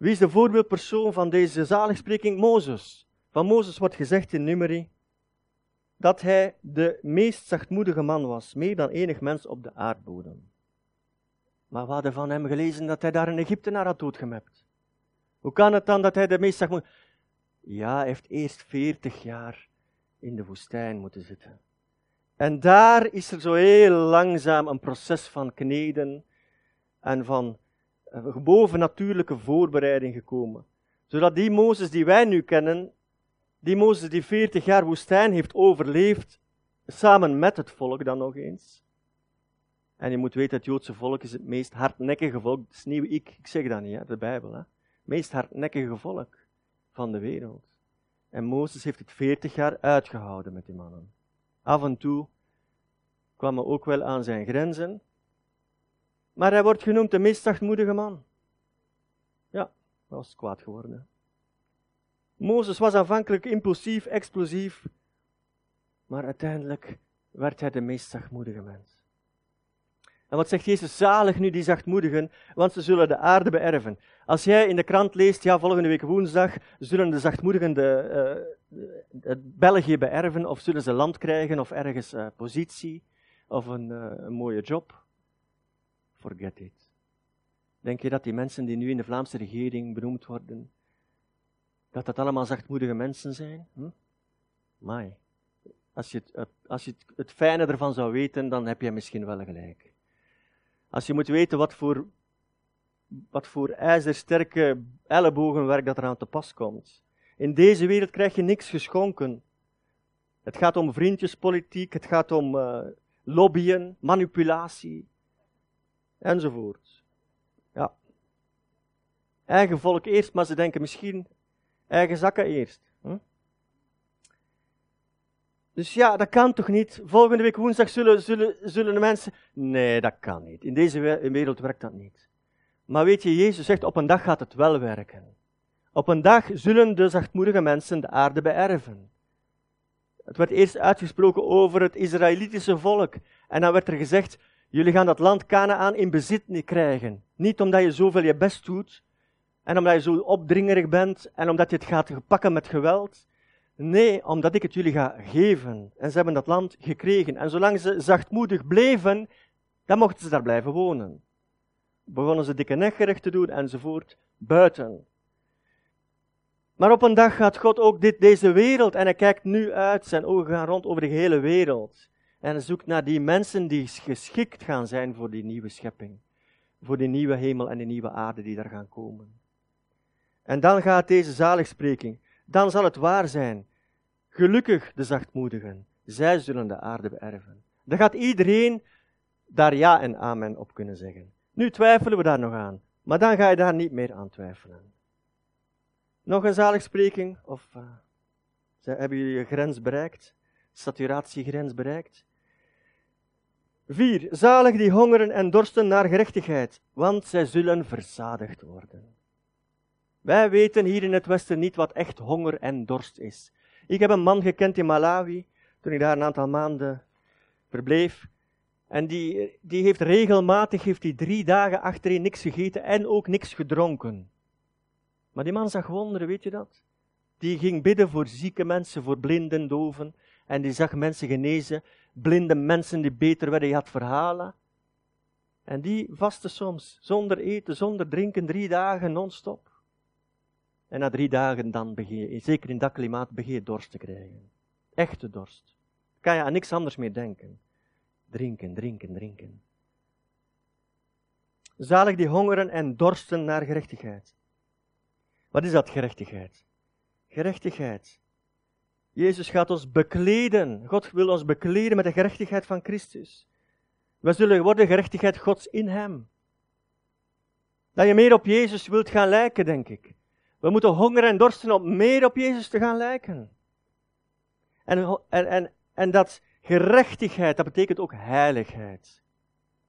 Wie is de voorbeeldpersoon van deze zaligspreking? Mozes. Van Mozes wordt gezegd in Numeri dat hij de meest zachtmoedige man was, meer dan enig mens op de aardbodem. Maar we hadden van hem gelezen dat hij daar een Egyptenaar had doodgemapt. Hoe kan het dan dat hij de meest moet? Ja, hij heeft eerst veertig jaar in de woestijn moeten zitten. En daar is er zo heel langzaam een proces van kneden en van bovennatuurlijke voorbereiding gekomen. Zodat die Mozes die wij nu kennen, die Mozes die 40 jaar woestijn heeft overleefd, samen met het volk dan nog eens. En je moet weten, het Joodse volk is het meest hardnekkige volk. Het is niet ik, ik zeg dat niet, hè, de Bijbel. Hè. meest hardnekkige volk van de wereld. En Mozes heeft het 40 jaar uitgehouden met die mannen. Af en toe kwam hij ook wel aan zijn grenzen. Maar hij wordt genoemd de meest zachtmoedige man. Ja, dat was kwaad geworden. Mozes was aanvankelijk impulsief, explosief, maar uiteindelijk werd hij de meest zachtmoedige mens. En wat zegt Jezus? Zalig nu die zachtmoedigen, want ze zullen de aarde beërven. Als jij in de krant leest, ja, volgende week woensdag zullen de zachtmoedigen de, uh, België beërven, of zullen ze land krijgen, of ergens uh, positie, of een, uh, een mooie job. Forget it. Denk je dat die mensen die nu in de Vlaamse regering benoemd worden, dat dat allemaal zachtmoedige mensen zijn? Hm? Als je, het, als je het, het fijne ervan zou weten, dan heb je misschien wel gelijk. Als je moet weten wat voor, wat voor ijzersterke ellebogenwerk dat eraan te pas komt. In deze wereld krijg je niks geschonken. Het gaat om vriendjespolitiek, het gaat om uh, lobbyen, manipulatie, enzovoort. Ja. Eigen volk eerst, maar ze denken misschien eigen zakken eerst. Hm? Dus ja, dat kan toch niet? Volgende week woensdag zullen, zullen, zullen de mensen. Nee, dat kan niet. In deze wereld werkt dat niet. Maar weet je, Jezus zegt: op een dag gaat het wel werken. Op een dag zullen de zachtmoedige mensen de aarde beërven. Het werd eerst uitgesproken over het Israëlitische volk. En dan werd er gezegd: jullie gaan dat land Canaan in bezit krijgen. Niet omdat je zoveel je best doet, en omdat je zo opdringerig bent, en omdat je het gaat pakken met geweld. Nee, omdat ik het jullie ga geven. En ze hebben dat land gekregen. En zolang ze zachtmoedig bleven, dan mochten ze daar blijven wonen. Begonnen ze dikke nekgerecht te doen enzovoort, buiten. Maar op een dag gaat God ook dit, deze wereld, en hij kijkt nu uit, zijn ogen gaan rond over de hele wereld. En hij zoekt naar die mensen die geschikt gaan zijn voor die nieuwe schepping. Voor die nieuwe hemel en die nieuwe aarde die daar gaan komen. En dan gaat deze zaligspreking, dan zal het waar zijn Gelukkig de zachtmoedigen, zij zullen de aarde beërven. Dan gaat iedereen daar ja en amen op kunnen zeggen. Nu twijfelen we daar nog aan, maar dan ga je daar niet meer aan twijfelen. Nog een zaligspreking? Of uh, hebben jullie je grens bereikt? Saturatiegrens bereikt? Vier. Zalig die hongeren en dorsten naar gerechtigheid, want zij zullen verzadigd worden. Wij weten hier in het Westen niet wat echt honger en dorst is. Ik heb een man gekend in Malawi, toen ik daar een aantal maanden verbleef. En die, die heeft regelmatig heeft die drie dagen achtereen niks gegeten en ook niks gedronken. Maar die man zag wonderen, weet je dat? Die ging bidden voor zieke mensen, voor blinden, doven. En die zag mensen genezen, blinde mensen die beter werden. Je had verhalen. En die vastte soms, zonder eten, zonder drinken, drie dagen non-stop. En na drie dagen dan begin je, zeker in dat klimaat, begin je dorst te krijgen. Echte dorst. Kan je aan niks anders meer denken. Drinken, drinken, drinken. Zalig die hongeren en dorsten naar gerechtigheid. Wat is dat gerechtigheid? Gerechtigheid. Jezus gaat ons bekleden. God wil ons bekleden met de gerechtigheid van Christus. We zullen worden gerechtigheid Gods in Hem. Dat je meer op Jezus wilt gaan lijken, denk ik. We moeten hongeren en dorsten om meer op Jezus te gaan lijken. En, en, en, en dat gerechtigheid, dat betekent ook heiligheid.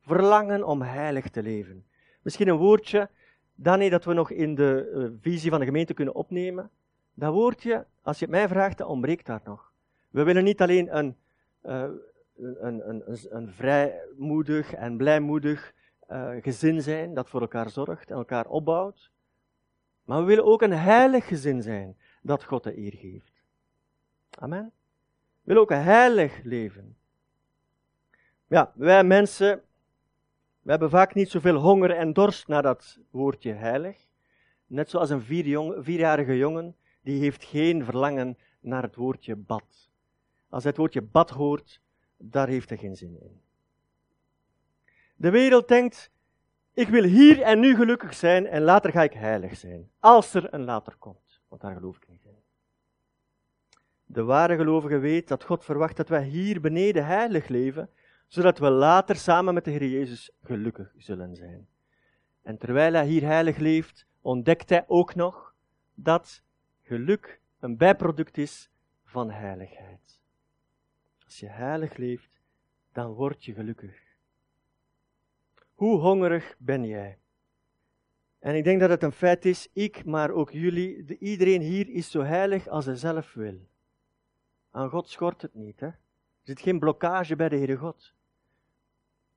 Verlangen om heilig te leven. Misschien een woordje, Danny, dat we nog in de uh, visie van de gemeente kunnen opnemen. Dat woordje, als je het mij vraagt, ontbreekt daar nog. We willen niet alleen een, uh, een, een, vrijmoedig en blijmoedig uh, gezin zijn dat voor elkaar zorgt en elkaar opbouwt. Maar we willen ook een heilig gezin zijn dat God de eer geeft. Amen. We willen ook een heilig leven. Ja, wij mensen, We hebben vaak niet zoveel honger en dorst naar dat woordje heilig. Net zoals een vierjarige jongen, die heeft geen verlangen naar het woordje bad. Als hij het woordje bad hoort, daar heeft hij geen zin in. De wereld denkt, ik wil hier en nu gelukkig zijn en later ga ik heilig zijn. Als er een later komt, want daar geloof ik niet in. De ware gelovige weet dat God verwacht dat wij hier beneden heilig leven, zodat we later samen met de Heer Jezus gelukkig zullen zijn. En terwijl hij hier heilig leeft, ontdekt hij ook nog dat geluk een bijproduct is van heiligheid. Als je heilig leeft, dan word je gelukkig. Hoe hongerig ben jij? En ik denk dat het een feit is, ik, maar ook jullie, iedereen hier is zo heilig als hij zelf wil. Aan God schort het niet. Hè? Er zit geen blokkage bij de Heere God.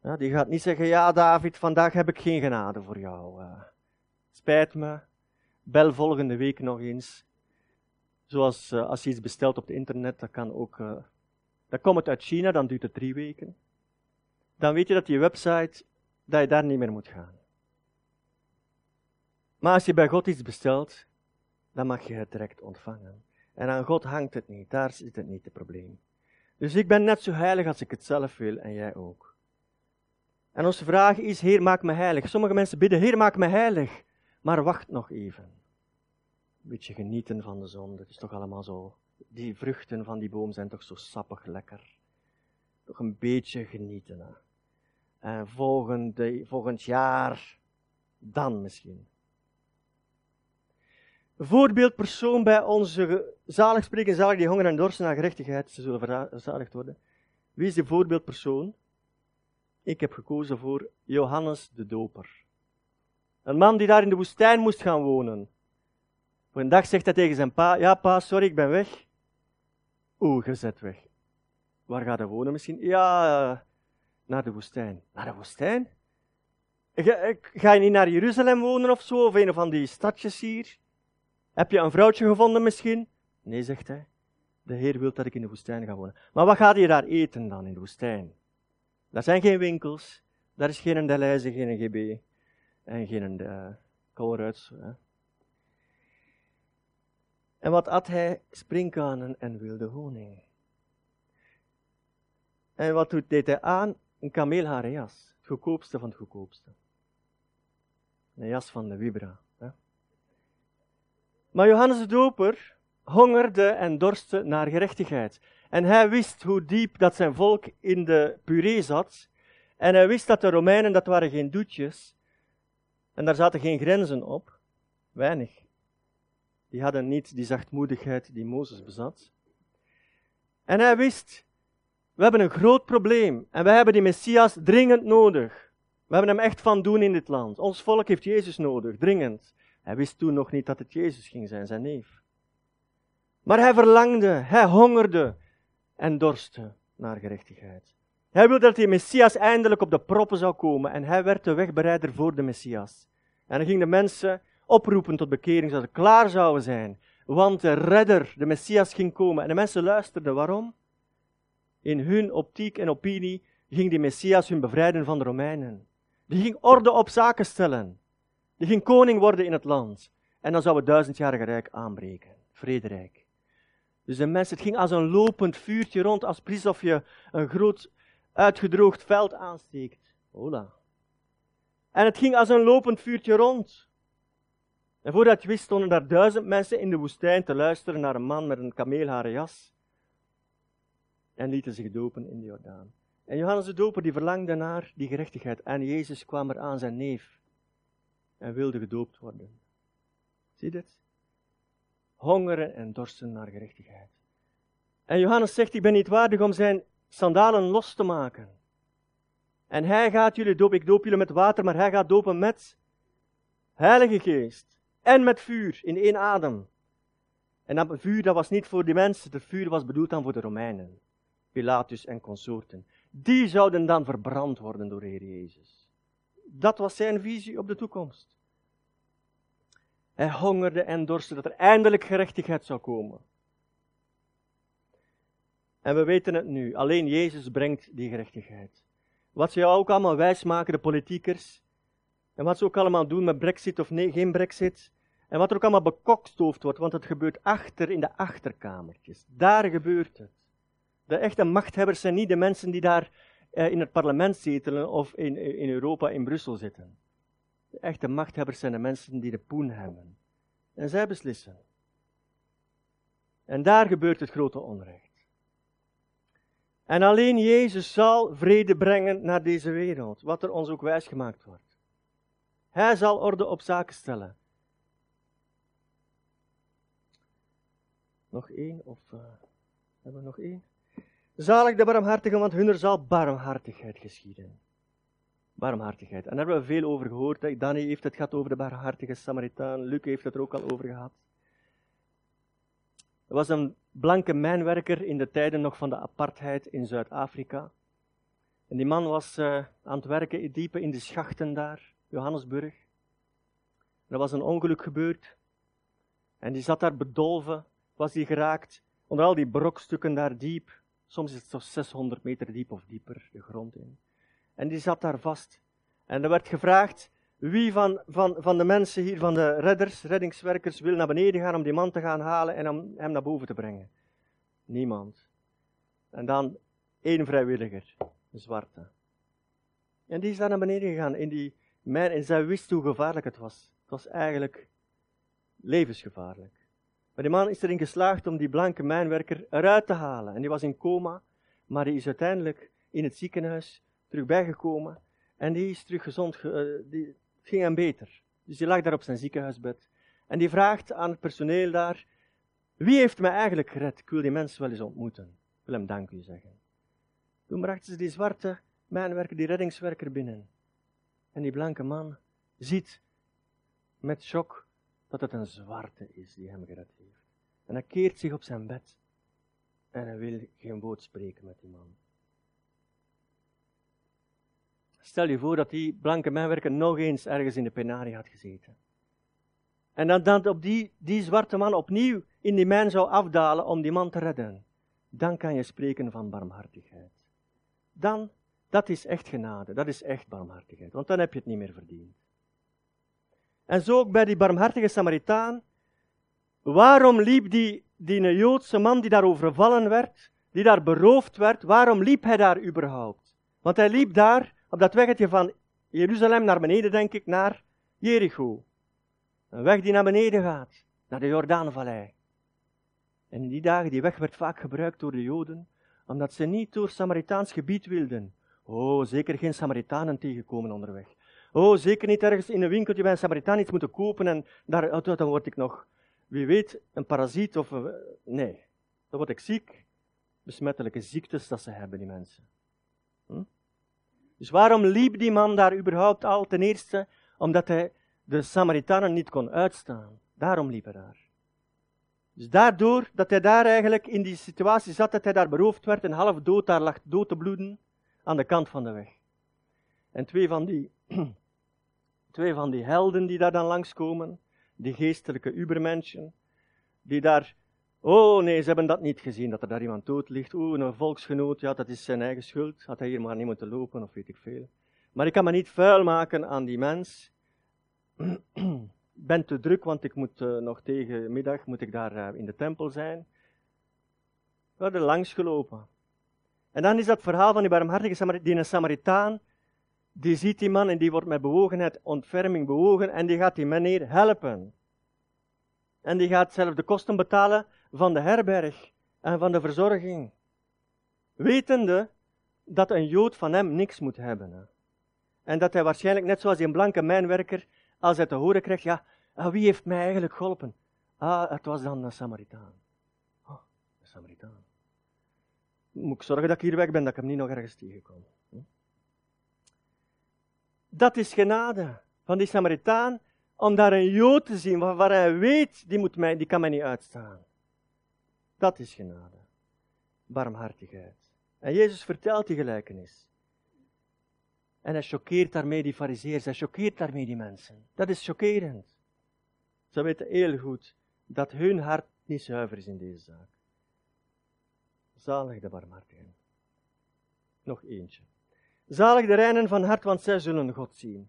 Ja, die gaat niet zeggen, ja David, vandaag heb ik geen genade voor jou. Uh, spijt me, bel volgende week nog eens. Zoals uh, als je iets bestelt op het internet, dat kan ook... Uh, dan komt het uit China, dan duurt het drie weken. Dan weet je dat die website, dat je daar niet meer moet gaan. Maar als je bij God iets bestelt, dan mag je het direct ontvangen. En aan God hangt het niet, daar zit het niet het probleem. Dus ik ben net zo heilig als ik het zelf wil en jij ook. En onze vraag is, Heer, maak me heilig. Sommige mensen bidden, Heer, maak me heilig. Maar wacht nog even. Een beetje genieten van de zon, dat is toch allemaal zo. Die vruchten van die boom zijn toch zo sappig lekker. Toch een beetje genieten. Hè? En volgende, volgend jaar, dan misschien voorbeeldpersoon bij onze zalig spreken, zalig die honger en dorsten naar gerechtigheid, ze zullen verzaligd worden. Wie is de voorbeeldpersoon? Ik heb gekozen voor Johannes de Doper. Een man die daar in de woestijn moest gaan wonen. Op een dag zegt hij tegen zijn pa, ja pa, sorry, ik ben weg. Oeh, gezet weg. Waar gaat hij wonen misschien? Ja, naar de woestijn. Naar de woestijn? Ga, ga je niet naar Jeruzalem wonen of zo, of een van die stadjes hier? Heb je een vrouwtje gevonden misschien? Nee, zegt hij. De Heer wil dat ik in de woestijn ga wonen. Maar wat gaat je daar eten dan in de woestijn? Daar zijn geen winkels, daar is geen Deleuze, geen GB en geen uh, Colruyts. En wat at hij? Springkanen en wilde honing. En wat deed hij aan? Een kameelharen jas. Het goedkoopste van het goedkoopste. Een jas van de Vibra. Maar Johannes de Doper hongerde en dorstte naar gerechtigheid. En hij wist hoe diep dat zijn volk in de puree zat. En hij wist dat de Romeinen, dat waren geen doetjes. En daar zaten geen grenzen op. Weinig. Die hadden niet die zachtmoedigheid die Mozes bezat. En hij wist, we hebben een groot probleem. En wij hebben die Messias dringend nodig. We hebben hem echt van doen in dit land. Ons volk heeft Jezus nodig, dringend. Hij wist toen nog niet dat het Jezus ging zijn, zijn neef. Maar hij verlangde, hij hongerde en dorstte naar gerechtigheid. Hij wilde dat die Messias eindelijk op de proppen zou komen en hij werd de wegbereider voor de Messias. En hij ging de mensen oproepen tot bekering, zodat ze klaar zouden zijn. Want de redder, de Messias, ging komen. En de mensen luisterden. Waarom? In hun optiek en opinie ging die Messias hun bevrijden van de Romeinen. Die ging orde op zaken stellen. Die ging koning worden in het land. En dan zou het duizendjarige rijk aanbreken. Vrederijk. Dus de mensen, het ging als een lopend vuurtje rond, als precies of je een groot uitgedroogd veld aansteekt. Hola. En het ging als een lopend vuurtje rond. En voordat je wist, stonden daar duizend mensen in de woestijn te luisteren naar een man met een kameelharen jas. En lieten zich dopen in de Jordaan. En Johannes de Doper die verlangde naar die gerechtigheid. En Jezus kwam er aan zijn neef en wilde gedoopt worden. Zie dit? Hongeren en dorsten naar gerechtigheid. En Johannes zegt, ik ben niet waardig om zijn sandalen los te maken. En hij gaat jullie dopen, ik doop jullie met water, maar hij gaat dopen met heilige geest. En met vuur, in één adem. En dat vuur, dat was niet voor die mensen, het vuur was bedoeld dan voor de Romeinen. Pilatus en consorten. Die zouden dan verbrand worden door de Heer Jezus. Dat was zijn visie op de toekomst. Hij hongerde en dorstte dat er eindelijk gerechtigheid zou komen. En we weten het nu, alleen Jezus brengt die gerechtigheid. Wat ze jou ook allemaal wijsmaken, de politiekers. En wat ze ook allemaal doen met brexit of nee, geen brexit. En wat er ook allemaal bekokstoofd wordt, want het gebeurt achter in de achterkamertjes. Daar gebeurt het. De echte machthebbers zijn niet de mensen die daar eh, in het parlement zetelen of in, in Europa, in Brussel zitten. De echte machthebbers zijn de mensen die de poen hebben. En zij beslissen. En daar gebeurt het grote onrecht. En alleen Jezus zal vrede brengen naar deze wereld, wat er ons ook wijsgemaakt wordt. Hij zal orde op zaken stellen. Nog één, of uh, hebben we nog één? Zalig de barmhartigen, want hunner zal barmhartigheid geschieden. Barmhartigheid. En daar hebben we veel over gehoord. Danny heeft het gehad over de barmhartige Samaritaan. Luc heeft het er ook al over gehad. Er was een blanke mijnwerker in de tijden nog van de apartheid in Zuid-Afrika. En die man was uh, aan het werken diepe in de schachten daar, Johannesburg. Er was een ongeluk gebeurd. En die zat daar bedolven, was hij geraakt onder al die brokstukken daar diep. Soms is het zo 600 meter diep of dieper de grond in. En die zat daar vast. En er werd gevraagd, wie van, van, van de mensen hier, van de redders, reddingswerkers, wil naar beneden gaan om die man te gaan halen en om hem naar boven te brengen? Niemand. En dan één vrijwilliger, een zwarte. En die is daar naar beneden gegaan in die mijn, en zij wist hoe gevaarlijk het was. Het was eigenlijk levensgevaarlijk. Maar die man is erin geslaagd om die blanke mijnwerker eruit te halen. En die was in coma, maar die is uiteindelijk in het ziekenhuis terug bijgekomen. En die is terug gezond, uh, die, ging hem beter. Dus die lag daar op zijn ziekenhuisbed. En die vraagt aan het personeel daar, wie heeft mij eigenlijk gered? Ik wil die mensen wel eens ontmoeten. Ik wil hem dank u zeggen. Toen brachten ze die zwarte mijnwerker, die reddingswerker binnen. En die blanke man ziet met shock dat het een zwarte is die hem gered heeft. En hij keert zich op zijn bed en hij wil geen woord spreken met die man. Stel je voor dat die blanke mijnwerker nog eens ergens in de penarie had gezeten. En dan, dan op die, die zwarte man opnieuw in die mijn zou afdalen om die man te redden. Dan kan je spreken van barmhartigheid. Dan, dat is echt genade, dat is echt barmhartigheid, want dan heb je het niet meer verdiend. En zo ook bij die barmhartige Samaritaan. Waarom liep die, die Joodse man die daar overvallen werd, die daar beroofd werd, waarom liep hij daar überhaupt? Want hij liep daar op dat weggetje van Jeruzalem naar beneden, denk ik, naar Jericho. Een weg die naar beneden gaat, naar de Jordaanvallei. En in die dagen, die weg werd vaak gebruikt door de Joden, omdat ze niet door Samaritaans gebied wilden. Oh, zeker geen Samaritanen tegenkomen onderweg. Oh, zeker niet ergens in een winkeltje bij een Samaritaan iets moeten kopen en daar, oh, dan word ik nog, wie weet, een parasiet of... Een, nee, dan word ik ziek. Besmettelijke ziektes dat ze hebben, die mensen. Hm? Dus waarom liep die man daar überhaupt al? Ten eerste omdat hij de Samaritanen niet kon uitstaan. Daarom liep hij daar. Dus daardoor dat hij daar eigenlijk in die situatie zat, dat hij daar beroofd werd en half dood daar lag dood te bloeden aan de kant van de weg. En twee van die Twee van die helden die daar dan langskomen, die geestelijke ubermenschen, die daar, oh nee, ze hebben dat niet gezien, dat er daar iemand dood ligt. Oeh, een volksgenoot, ja, dat is zijn eigen schuld, had hij hier maar niet moeten lopen, of weet ik veel. Maar ik kan me niet vuil maken aan die mens. ben te druk, want ik moet uh, nog tegen middag moet ik daar uh, in de tempel zijn. We hadden langs gelopen. En dan is dat verhaal van die barmhartige Samaritaan, die Samaritaan die ziet die man en die wordt met bewogenheid, ontferming bewogen en die gaat die meneer helpen. En die gaat zelf de kosten betalen van de herberg en van de verzorging. Wetende dat een Jood van hem niks moet hebben. En dat hij waarschijnlijk, net zoals die blanke mijnwerker, als hij te horen krijgt, ja, ah, wie heeft mij eigenlijk geholpen? Ah, het was dan een Samaritaan. Oh, een Samaritaan. Moet ik zorgen dat ik hier weg ben, dat ik hem niet nog ergens tegenkom. Dat is genade van die Samaritaan, om daar een Jood te zien waarvan hij weet, die, moet mij, die kan mij niet uitstaan. Dat is genade. Barmhartigheid. En Jezus vertelt die gelijkenis. En hij choqueert daarmee die fariseers, hij choqueert daarmee die mensen. Dat is chockerend. Ze weten heel goed dat hun hart niet zuiver is in deze zaak. Zalig de barmhartigheid. Nog eentje. Zalig de reinen van hart, want zij zullen God zien.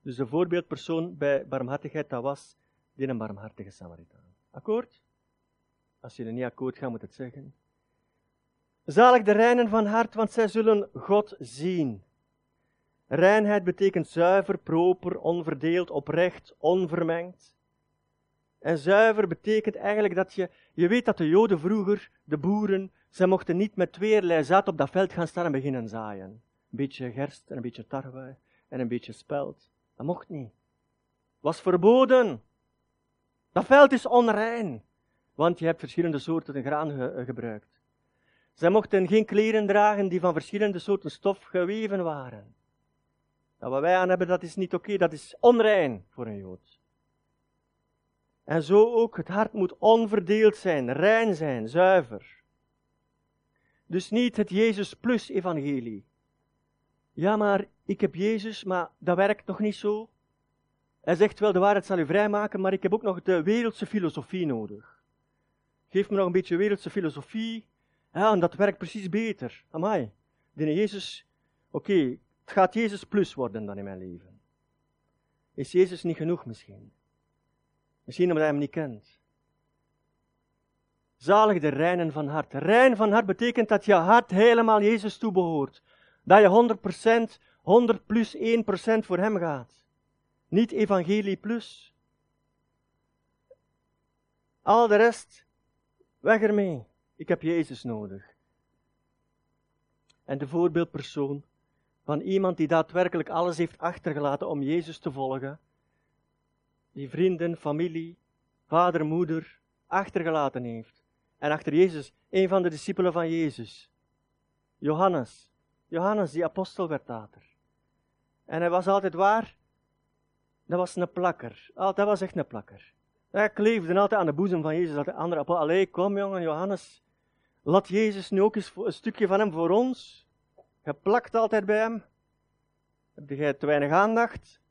Dus de voorbeeldpersoon bij barmhartigheid, dat was die een barmhartige Samaritaan. Akkoord? Als er niet akkoord gaat, moet het zeggen. Zalig de reinen van hart, want zij zullen God zien. Reinheid betekent zuiver, proper, onverdeeld, oprecht, onvermengd. En zuiver betekent eigenlijk dat je, je weet dat de Joden vroeger, de boeren, ze mochten niet met tweeërlei zaad op dat veld gaan staan en beginnen zaaien. Een beetje gerst en een beetje tarwe en een beetje spelt. Dat mocht niet. Was verboden. Dat veld is onrein, want je hebt verschillende soorten graan ge gebruikt. Zij mochten geen kleren dragen die van verschillende soorten stof geweven waren. Dat wat wij aan hebben, dat is niet oké, dat is onrein voor een Jood. En zo ook, het hart moet onverdeeld zijn, rein zijn, zuiver. Dus niet het Jezus plus evangelie. Ja, maar ik heb Jezus, maar dat werkt nog niet zo. Hij zegt wel, de waarheid zal u vrijmaken, maar ik heb ook nog de wereldse filosofie nodig. Geef me nog een beetje wereldse filosofie, ja, en dat werkt precies beter. Amai, de Jezus, oké, het gaat Jezus plus worden dan in mijn leven. Is Jezus niet genoeg misschien? Misschien omdat hij hem niet kent. Zalig de reinen van hart. Rein van hart betekent dat je hart helemaal Jezus toebehoort. Dat je 100%, 100 plus 1% voor hem gaat. Niet evangelie plus. Al de rest, weg ermee. Ik heb Jezus nodig. En de voorbeeldpersoon van iemand die daadwerkelijk alles heeft achtergelaten om Jezus te volgen, die vrienden, familie, vader, moeder achtergelaten heeft. En achter Jezus, een van de discipelen van Jezus, Johannes. Johannes, die apostel werd later. En hij was altijd waar? Dat was een plakker. Dat was echt een plakker. Hij kleefde altijd aan de boezem van Jezus. Dat de andere apostel, allee, kom jongen, Johannes. Laat Jezus nu ook eens een stukje van hem voor ons. Je plakt altijd bij hem. Heb jij te weinig aandacht?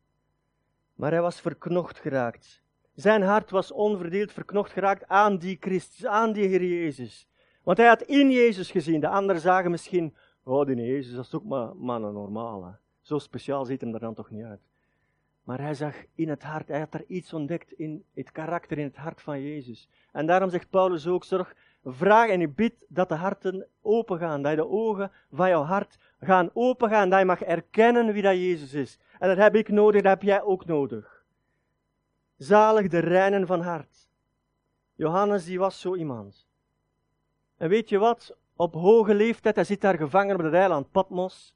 Maar hij was verknocht geraakt. Zijn hart was onverdeeld verknocht geraakt aan die Christus, aan die Heer Jezus. Want hij had in Jezus gezien. De anderen zagen misschien, oh die Jezus, dat is ook maar, maar een normale. Zo speciaal ziet hem er dan toch niet uit. Maar hij zag in het hart, hij had daar iets ontdekt in het karakter, in het hart van Jezus. En daarom zegt Paulus ook, zorg, vraag en je bid dat de harten opengaan, dat de ogen van jouw hart gaan opengaan, dat je mag erkennen wie dat Jezus is. En dat heb ik nodig, dat heb jij ook nodig. Zalig de reinen van hart. Johannes, die was zo iemand. En weet je wat? Op hoge leeftijd, hij zit daar gevangen op het eiland Patmos.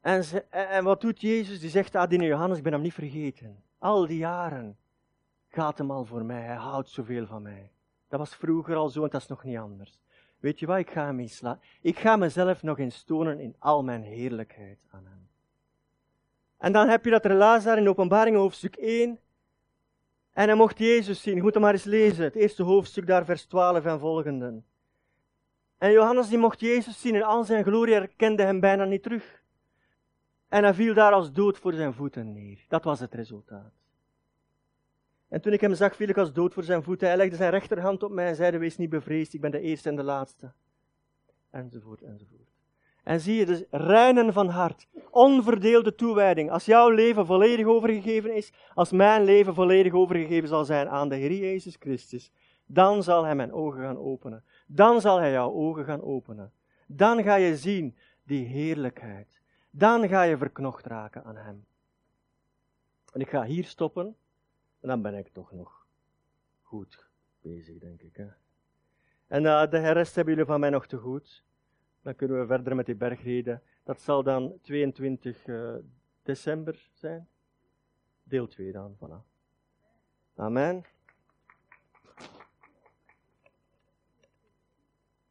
En, en wat doet Jezus? Die zegt, ah, die Johannes, ik ben hem niet vergeten. Al die jaren gaat hem al voor mij, hij houdt zoveel van mij. Dat was vroeger al zo en dat is nog niet anders. Weet je wat, ik ga hem eens Ik ga mezelf nog eens tonen in al mijn heerlijkheid aan hem. En dan heb je dat relaas daar in openbaring hoofdstuk 1. En hij mocht Jezus zien. Je moet hem maar eens lezen. Het eerste hoofdstuk daar, vers 12 en volgende. En Johannes die mocht Jezus zien in al zijn glorie, herkende hem bijna niet terug. En hij viel daar als dood voor zijn voeten neer. Dat was het resultaat. En toen ik hem zag, viel ik als dood voor zijn voeten. Hij legde zijn rechterhand op mij en zeide, wees niet bevreesd, ik ben de eerste en de laatste. Enzovoort, enzovoort. En zie je, dus reinen van hart, onverdeelde toewijding. Als jouw leven volledig overgegeven is, als mijn leven volledig overgegeven zal zijn aan de Heer Jezus Christus, dan zal Hij mijn ogen gaan openen. Dan zal Hij jouw ogen gaan openen. Dan ga je zien die heerlijkheid. Dan ga je verknocht raken aan Hem. En ik ga hier stoppen, en dan ben ik toch nog goed bezig, denk ik. Hè? En uh, de rest hebben jullie van mij nog te goed. Dan kunnen we verder met die bergreden. Dat zal dan 22 uh, december zijn. Deel 2 dan, voilà. Amen.